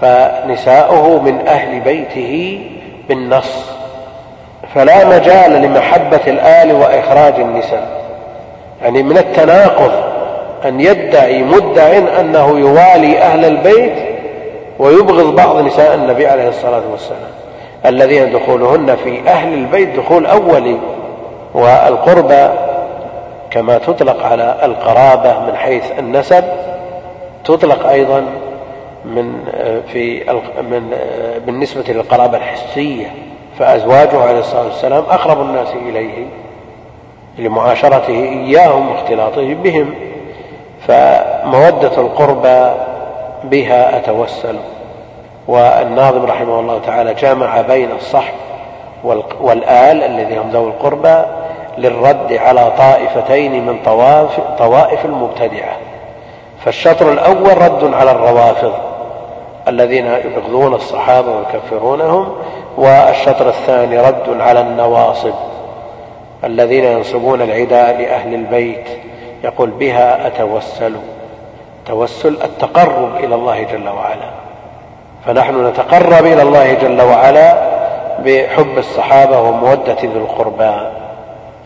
فنساؤه من أهل بيته بالنص. فلا مجال لمحبة الآل وإخراج النساء. يعني من التناقض أن يدعي مدع أنه يوالي أهل البيت ويبغض بعض نساء النبي عليه الصلاة والسلام الذين دخولهن في أهل البيت دخول أولي والقربى كما تطلق على القرابة من حيث النسب تطلق أيضا من في من بالنسبة للقرابة الحسية فأزواجه عليه الصلاة والسلام أقرب الناس إليه لمعاشرته إياهم واختلاطه بهم فمودة القربى بها أتوسل. والناظم رحمه الله تعالى جمع بين الصحب والآل الذي هم ذوي القربى للرد على طائفتين من طواف طوائف المبتدعة. فالشطر الأول رد على الروافض. الذين يبغضون الصحابة ويكفرونهم والشطر الثاني رد على النواصب الذين ينصبون العداء لأهل البيت يقول بها أتوسل توسل التقرب إلى الله جل وعلا. فنحن نتقرب إلى الله جل وعلا بحب الصحابة ومودة ذي القربى.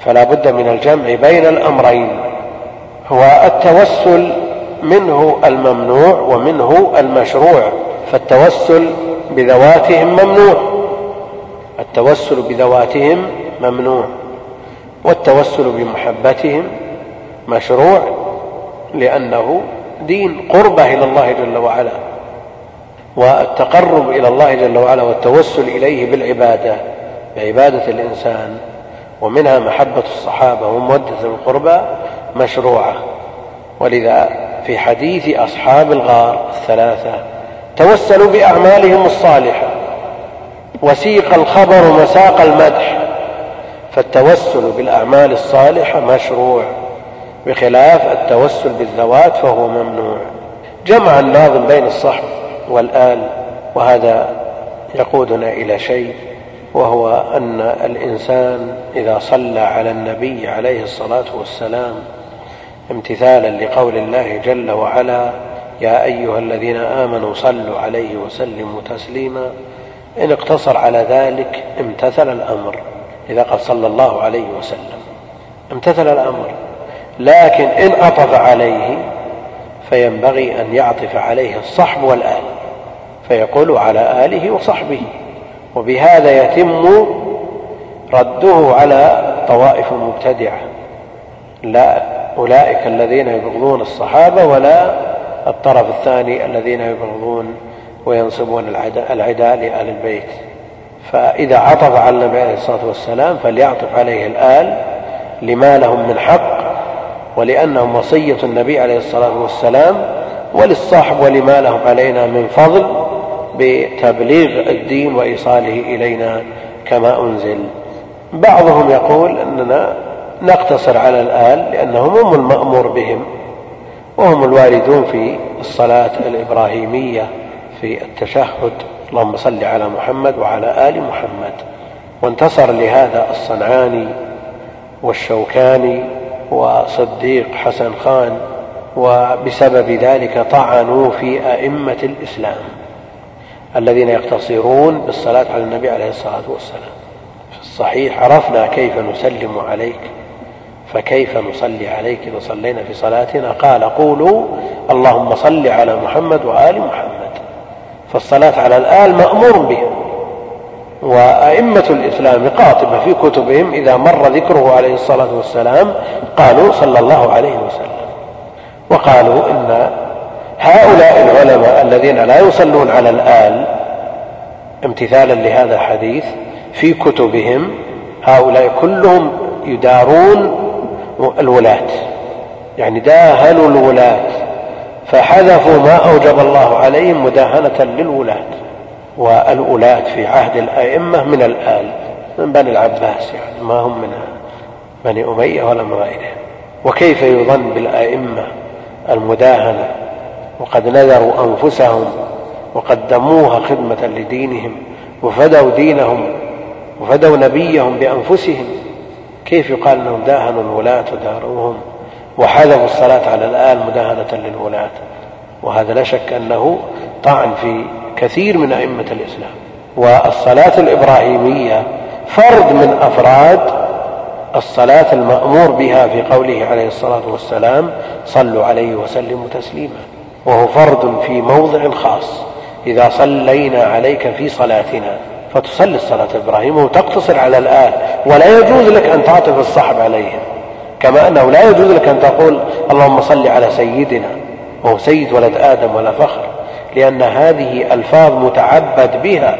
فلا بد من الجمع بين الأمرين هو التوسل منه الممنوع ومنه المشروع. فالتوسل بذواتهم ممنوع. التوسل بذواتهم ممنوع. والتوسل بمحبتهم مشروع لأنه دين قربة إلى الله جل وعلا. والتقرب إلى الله جل وعلا والتوسل إليه بالعبادة بعبادة الإنسان. ومنها محبة الصحابة ومودة القربى مشروعة. ولذا في حديث أصحاب الغار الثلاثة توسلوا بأعمالهم الصالحة. وسيق الخبر مساق المدح. فالتوسل بالأعمال الصالحة مشروع. بخلاف التوسل بالذوات فهو ممنوع. جمع الناظم بين الصحب والآل. وهذا يقودنا إلى شيء وهو أن الإنسان إذا صلى على النبي عليه الصلاة والسلام امتثالا لقول الله جل وعلا يا أيها الذين آمنوا صلوا عليه وسلموا تسليما. إن اقتصر على ذلك امتثل الأمر إذا قال صلى الله عليه وسلم امتثل الأمر. لكن إن عطف عليه فينبغي أن يعطف عليه الصحب والآل فيقول على آله وصحبه. وبهذا يتم رده على طوائف مبتدعة لا أولئك الذين يبغضون الصحابة ولا الطرف الثاني الذين يبغضون وينصبون العداء لآل البيت. فإذا عطف على النبي عليه الصلاة والسلام فليعطف عليه الآل لما لهم من حق ولأنهم وصية النبي عليه الصلاة والسلام وللصاحب ولما لهم علينا من فضل بتبليغ الدين وإيصاله إلينا كما أنزل. بعضهم يقول أننا نقتصر على الآل لأنهم هم المأمور بهم. وهم الواردون في الصلاة الإبراهيمية في التشهد. اللهم صل على محمد وعلى آل محمد. وانتصر لهذا الصنعاني والشوكاني وصديق حسن خان وبسبب ذلك طعنوا في أئمة الإسلام الذين يقتصرون بالصلاة على النبي عليه الصلاة والسلام. في الصحيح عرفنا كيف نسلم عليك. فكيف نصلي عليك إذا صلينا في صلاتنا؟ قال قولوا اللهم صل على محمد وآل محمد. فالصلاة على الآل مأمور بها. وأئمة الإسلام قاطبة في كتبهم إذا مر ذكره عليه الصلاة والسلام قالوا صلى الله عليه وسلم. وقالوا إن هؤلاء العلماء الذين لا يصلون على الآل امتثالا لهذا الحديث في كتبهم هؤلاء كلهم يدارون الولاة. يعني داهنوا الولاة. فحذفوا ما أوجب الله عليهم مداهنة للولاة. والولاة في عهد الأئمة من الآل من بني العباس يعني ما هم من بني أمية ولا من غيرهم. وكيف يظن بالأئمة المداهنة؟ وقد نذروا أنفسهم وقدموها خدمة لدينهم وفدوا دينهم وفدوا نبيهم بأنفسهم. كيف يقال أنهم داهنوا الولاة وداروهم وحذفوا الصلاة على الآل مداهنة للولاة؟ وهذا لا شك أنه طعن في كثير من أئمة الإسلام. والصلاة الإبراهيمية فرد من أفراد الصلاة المأمور بها في قوله عليه الصلاة والسلام صلوا عليه وسلموا تسليما وهو فرد في موضع خاص إذا صلينا عليك في صلاتنا فتصلي الصلاة الإبراهيم وتقتصر على الآل ولا يجوز لك أن تعطف الصحب عليهم. كما أنه لا يجوز لك أن تقول اللهم صل على سيدنا وهو سيد ولد آدم ولا فخر لأن هذه ألفاظ متعبد بها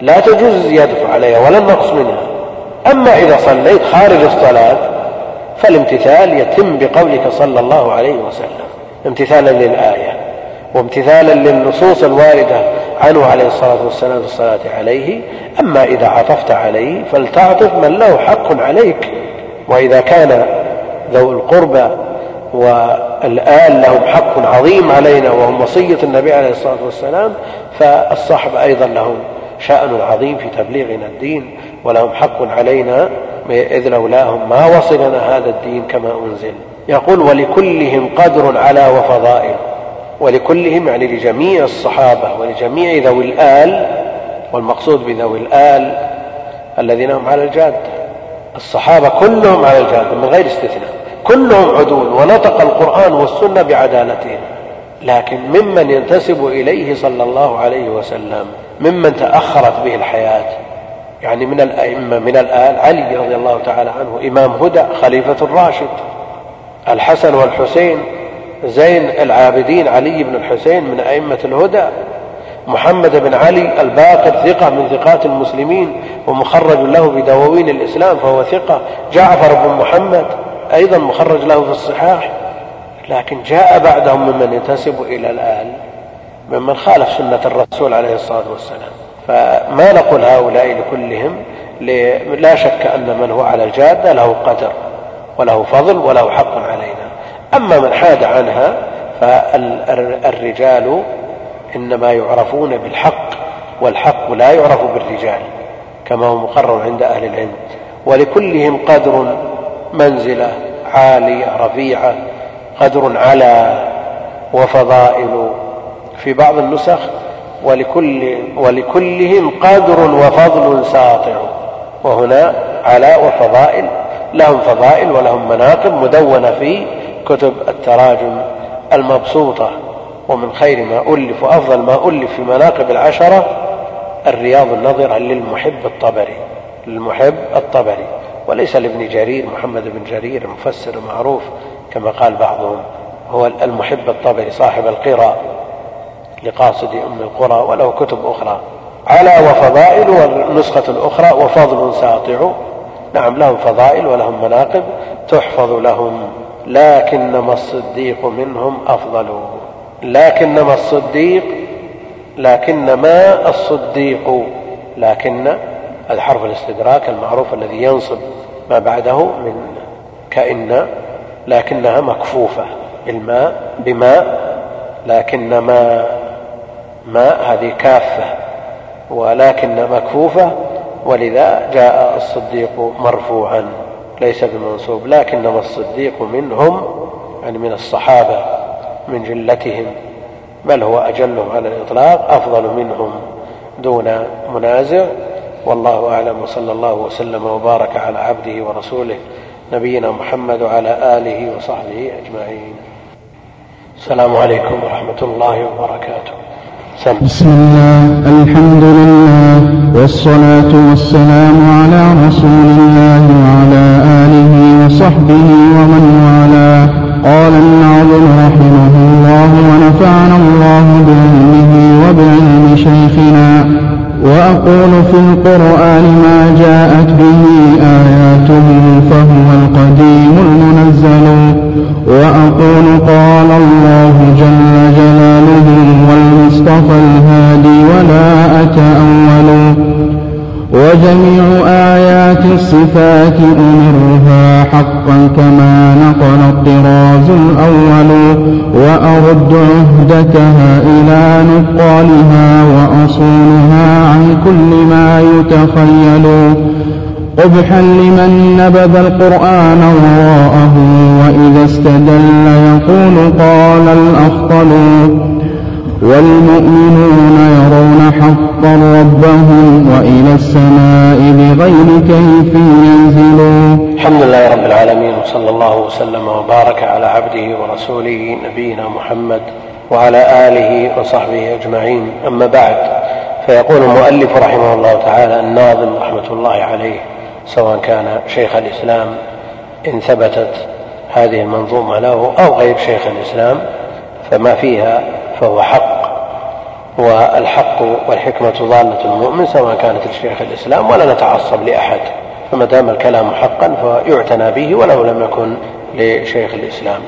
لا تجوز الزيادة عليها ولا النقص منها. أما إذا صليت خارج الصلاة فالامتثال يتم بقولك صلى الله عليه وسلم امتثالا للآية وامتثالا للنصوص الواردة عنه عليه الصلاة والسلام في الصلاة عليه. أما إذا عطفت عليه فلتعطف من له حق عليك. وإذا كان ذو القربى والآل لهم حق عظيم علينا وهم وصية النبي عليه الصلاة والسلام فالصحب أيضا لهم شأن عظيم في تبليغنا الدين ولهم حق علينا إذ لولاهم ما وصلنا هذا الدين كما أنزل. يقول ولكلهم قدر على وفضائل. ولكلهم يعني لجميع الصحابة ولجميع ذوي الآل والمقصود بذوي الآل الذين هم على الجادة الصحابة كلهم على الجادة من غير استثناء. كلهم عدول ونطق القرآن والسنة بعدالتهم. لكن ممن ينتسب إليه صلى الله عليه وسلم ممن تأخرت به الحياة يعني من الأئمة من الآل علي رضي الله تعالى عنه إمام هدى خليفة الراشد الحسن والحسين زين العابدين علي بن الحسين من أئمة الهدى محمد بن علي الباقر ثقة من ثقات المسلمين ومخرج له بدواوين الإسلام فهو ثقة جعفر بن محمد أيضا مخرج له في الصحاح لكن جاء بعدهم ممن ينتسب إلى الآل ممن خالف سنة الرسول عليه الصلاة والسلام. فما نقول هؤلاء لكلهم؟ لا شك أن من هو على الجادة له قدر وله فضل وله حق علينا. أما من حاد عنها فالرجال إنما يعرفون بالحق والحق لا يعرف بالرجال كما هو مقرر عند أهل العلم. ولكلهم قدر منزلة عالية رفيعة قدر على وفضائل في بعض النسخ. ولكل ولكلهم قدر وفضل ساطع وهنا علاء وفضائل لهم فضائل ولهم مناقب مدونة في كتب التراجم المبسوطة ومن خير ما ألف وأفضل ما ألف في مناقب العشرة الرياض النظرة للمحب الطبري للمحب الطبري. وليس لابن جرير محمد بن جرير المفسر المعروف كما قال بعضهم هو المحب الطبري صاحب القرى لقاصد أم القرى وله كتب أخرى. على وفضائل والنسخة الأخرى وفضل ساطع. نعم لهم فضائل ولهم مناقب تحفظ لهم لكنما الصديق منهم أفضل. لكنما الصديق لكنما الصديق لكن هذا حرف الاستدراك المعروف الذي ينصب ما بعده من كأن لكنها مكفوفة بالماء بماء لكن ما ماء هذه كافة ولكن مكفوفة ولذا جاء الصديق مرفوعا. ليس بمنصوب لكنما الصديق منهم يعني من الصحابة من جلتهم بل هو أجلهم على الإطلاق أفضل منهم دون منازع. والله أعلم وصلى الله وسلم وبارك على عبده ورسوله نبينا محمد وعلى آله وصحبه أجمعين. السلام عليكم ورحمة الله وبركاته. سم. بسم الله الحمد لله. والصلاة والسلام على رسول الله وعلى آله وصحبه ومن والاه. قال الناظم رحمه الله ونفعنا الله بعلمه وبعلم شيخنا. وأقول في القرآن ما جاءت به آياته فهو القديم المنزل. وأقول قال الله جل جلاله والمصطفى الهادي ولا أتأول. وجميع آيات الصفات أمرها حقا كما نقل الطراز الأول وأرد عهدتها إلى نقالها وأصونها عن كل ما يتخيل. قبحا لمن نبذ القرآن وراءه وإذا استدل يقول قال الأخطل والمؤمنون يرون حقا ربهم وإلى السماء بغير كيف ينزلون. الحمد لله رب العالمين وصلى الله وسلم وبارك على عبده ورسوله نبينا محمد وعلى آله وصحبه أجمعين. أما بعد فيقول المؤلف رحمه الله تعالى الناظم رحمة الله عليه سواء كان شيخ الإسلام إن ثبتت هذه المنظومة له أو غير شيخ الإسلام فما فيها فهو حق والحق والحكمة ضالة المؤمن سواء كانت لشيخ الإسلام ولا نتعصب لأحد. فما دام الكلام حقا فيعتنى به ولو لم يكن لشيخ الإسلام.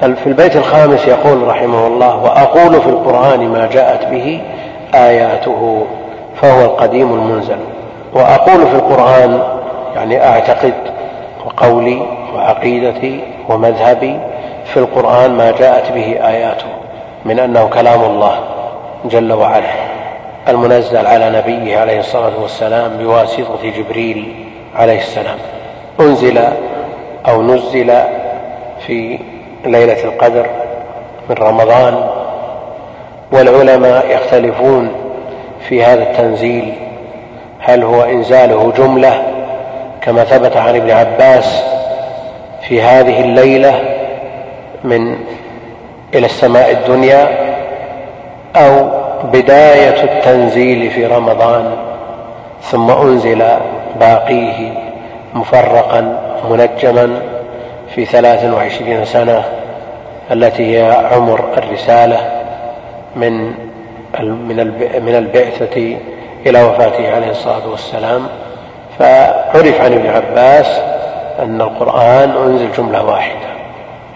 في البيت الخامس يقول رحمه الله وأقول في القرآن ما جاءت به آياته فهو القديم المنزل. وأقول في القرآن يعني أعتقد وقولي وعقيدتي ومذهبي في القرآن ما جاءت به آياته. من أنه كلام الله جل وعلا المنزل على نبيه عليه الصلاة والسلام بواسطة جبريل عليه السلام. أنزل أو نزل في ليلة القدر من رمضان والعلماء يختلفون في هذا التنزيل. هل هو إنزاله جملة كما ثبت عن ابن عباس في هذه الليلة من إلى السماء الدنيا أو بداية التنزيل في رمضان ثم أنزل باقيه مفرقا منجما في ثلاث وعشرين سنة التي هي عمر الرسالة من من البعثة إلى وفاته عليه الصلاة والسلام. فعرف عن ابن عباس أن القرآن أنزل جملة واحدة.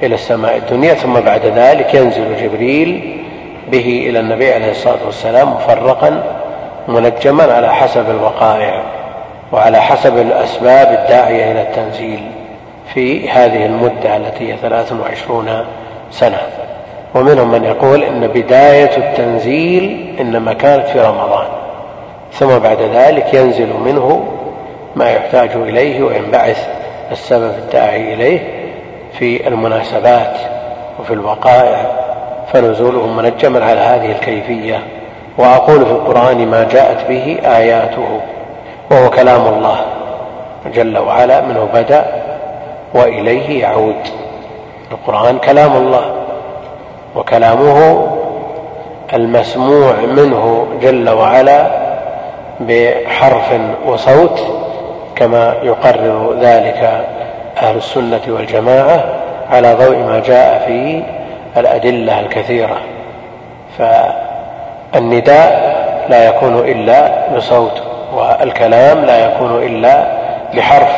إلى السماء الدنيا ثم بعد ذلك ينزل جبريل به إلى النبي عليه الصلاة والسلام مفرقا منجما على حسب الوقائع وعلى حسب الأسباب الداعية إلى التنزيل في هذه المدة التي هي ثلاث وعشرون سنة. ومنهم من يقول إن بداية التنزيل إنما كانت في رمضان. ثم بعد ذلك ينزل منه ما يحتاج إليه وينبعث السبب الداعي إليه في المناسبات وفي الوقائع فنزوله منجما على هذه الكيفية. وأقول في القرآن ما جاءت به آياته وهو كلام الله جل وعلا منه بدأ وإليه يعود. القرآن كلام الله وكلامه المسموع منه جل وعلا بحرف وصوت كما يقرر ذلك أهل السنة والجماعة على ضوء ما جاء في الأدلة الكثيرة. فالنداء لا يكون إلا بصوت والكلام لا يكون إلا بحرف.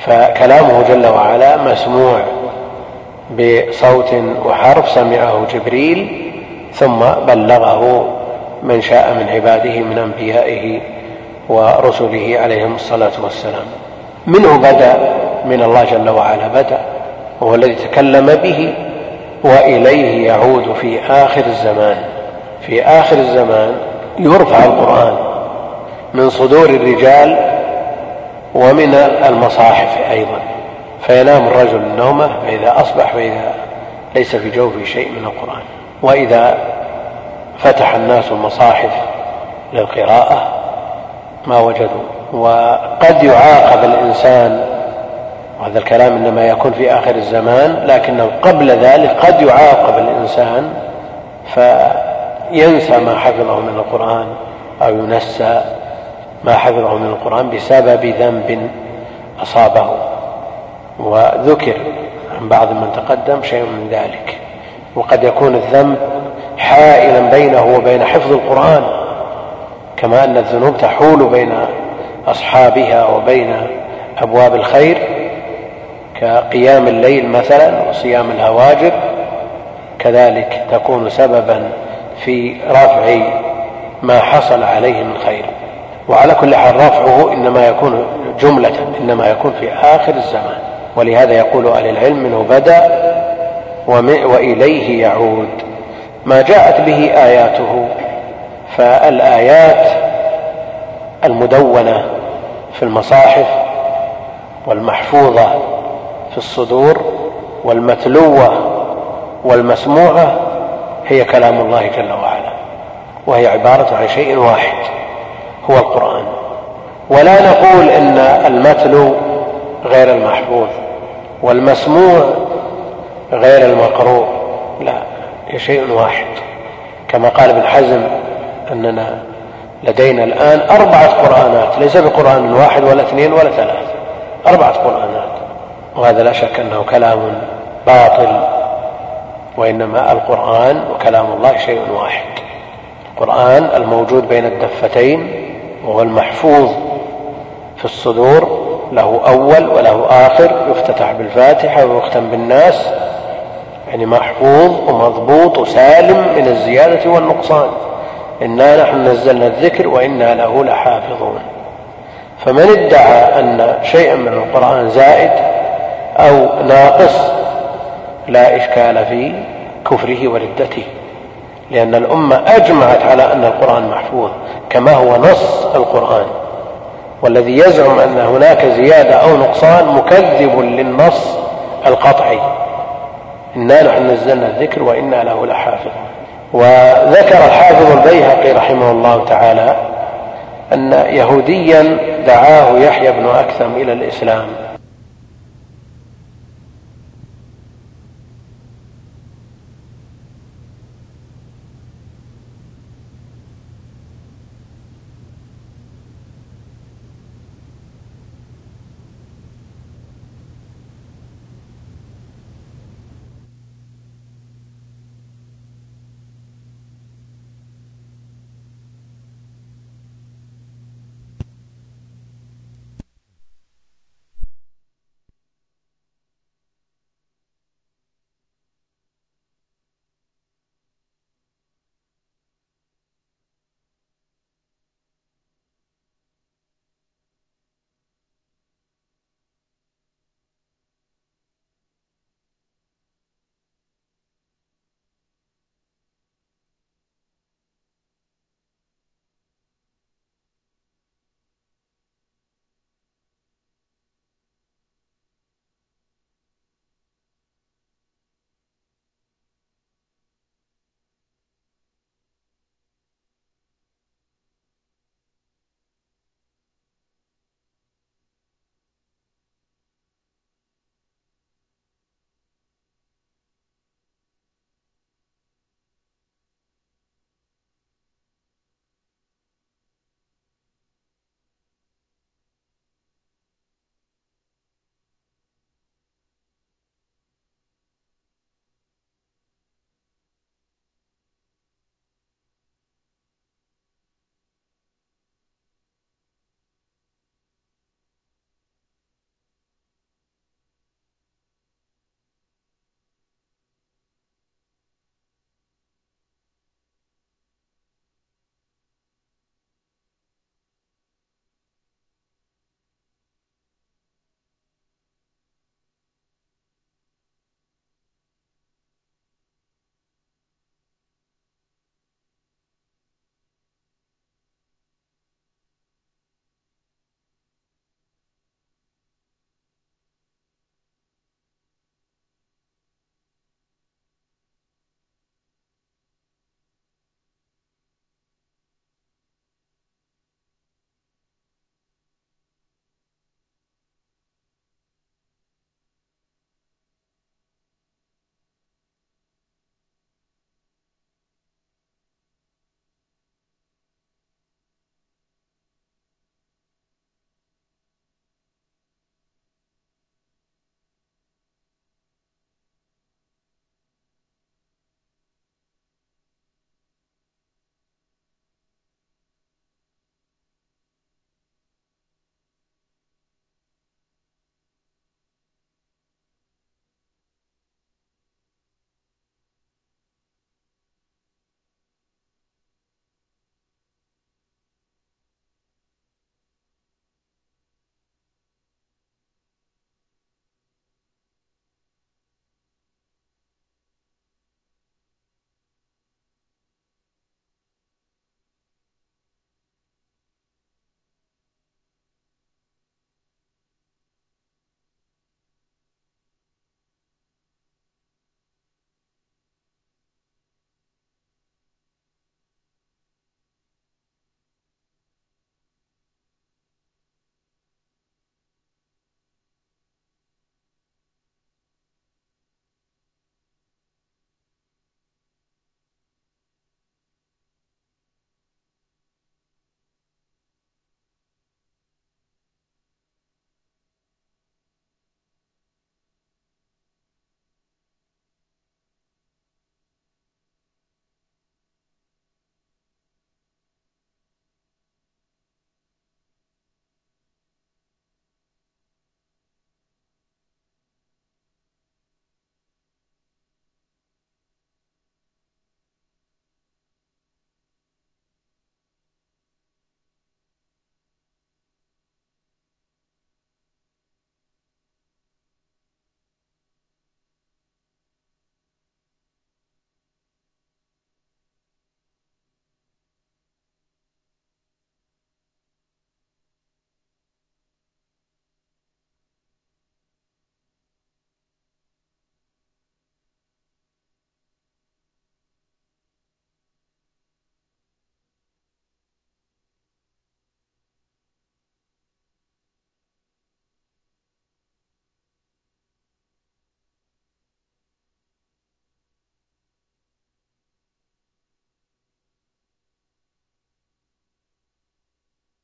فكلامه جل وعلا مسموع بصوت وحرف سمعه جبريل ثم بلغه من شاء من عباده من أنبيائه ورسله عليهم الصلاة والسلام. منه بدأ من الله جل وعلا بدا وهو الذي تكلم به وإليه يعود في آخر الزمان. في آخر الزمان يرفع القرآن من صدور الرجال ومن المصاحف أيضا. فينام الرجل نومه فإذا أصبح فإذا ليس في جوفه شيء من القرآن. وإذا فتح الناس المصاحف للقراءة ما وجدوا. وقد يعاقب الإنسان وهذا الكلام إنما يكون في آخر الزمان لكنه قبل ذلك قد يعاقب الإنسان فينسى ما حفظه من القرآن أو ينسى ما حفظه من القرآن بسبب ذنب أصابه وذكر عن بعض من تقدم شيء من ذلك. وقد يكون الذنب حائلا بينه وبين حفظ القرآن كما أن الذنوب تحول بين أصحابها وبين أبواب الخير. كقيام الليل مثلا وصيام الهواجر كذلك تكون سببا في رفع ما حصل عليه من خير. وعلى كل حال رفعه إنما يكون جملة إنما يكون في آخر الزمان. ولهذا يقول أهل العلم منه بدأ وإليه يعود. ما جاءت به آياته فالآيات المدونة في المصاحف والمحفوظة في الصدور والمتلوة والمسموعة هي كلام الله جل وعلا وهي عبارة عن شيء واحد هو القرآن. ولا نقول إن المتلو غير المحفوظ والمسموع غير المقروء لا هي شيء واحد. كما قال ابن حزم أننا لدينا الآن أربعة قرآنات ليس بقرآن واحد ولا اثنين ولا ثلاث أربعة قرآنات. وهذا لا شك أنه كلام باطل وإنما القرآن وكلام الله شيء واحد. القرآن الموجود بين الدفتين وهو المحفوظ في الصدور له أول وله آخر يفتتح بالفاتحة ويختم بالناس يعني محفوظ ومضبوط وسالم من الزيادة والنقصان. إنا نحن نزلنا الذكر وإنا له لحافظون. فمن ادعى أن شيئا من القرآن زائد أو ناقص لا إشكال في كفره وردته لأن الأمة أجمعت على أن القرآن محفوظ كما هو نص القرآن. والذي يزعم أن هناك زيادة أو نقصان مكذب للنص القطعي. إنا نحن نزلنا الذكر وإنا له لحافظون وذكر الحافظ البيهقي رحمه الله تعالى أن يهوديا دعاه يحيى بن أكثم إلى الإسلام.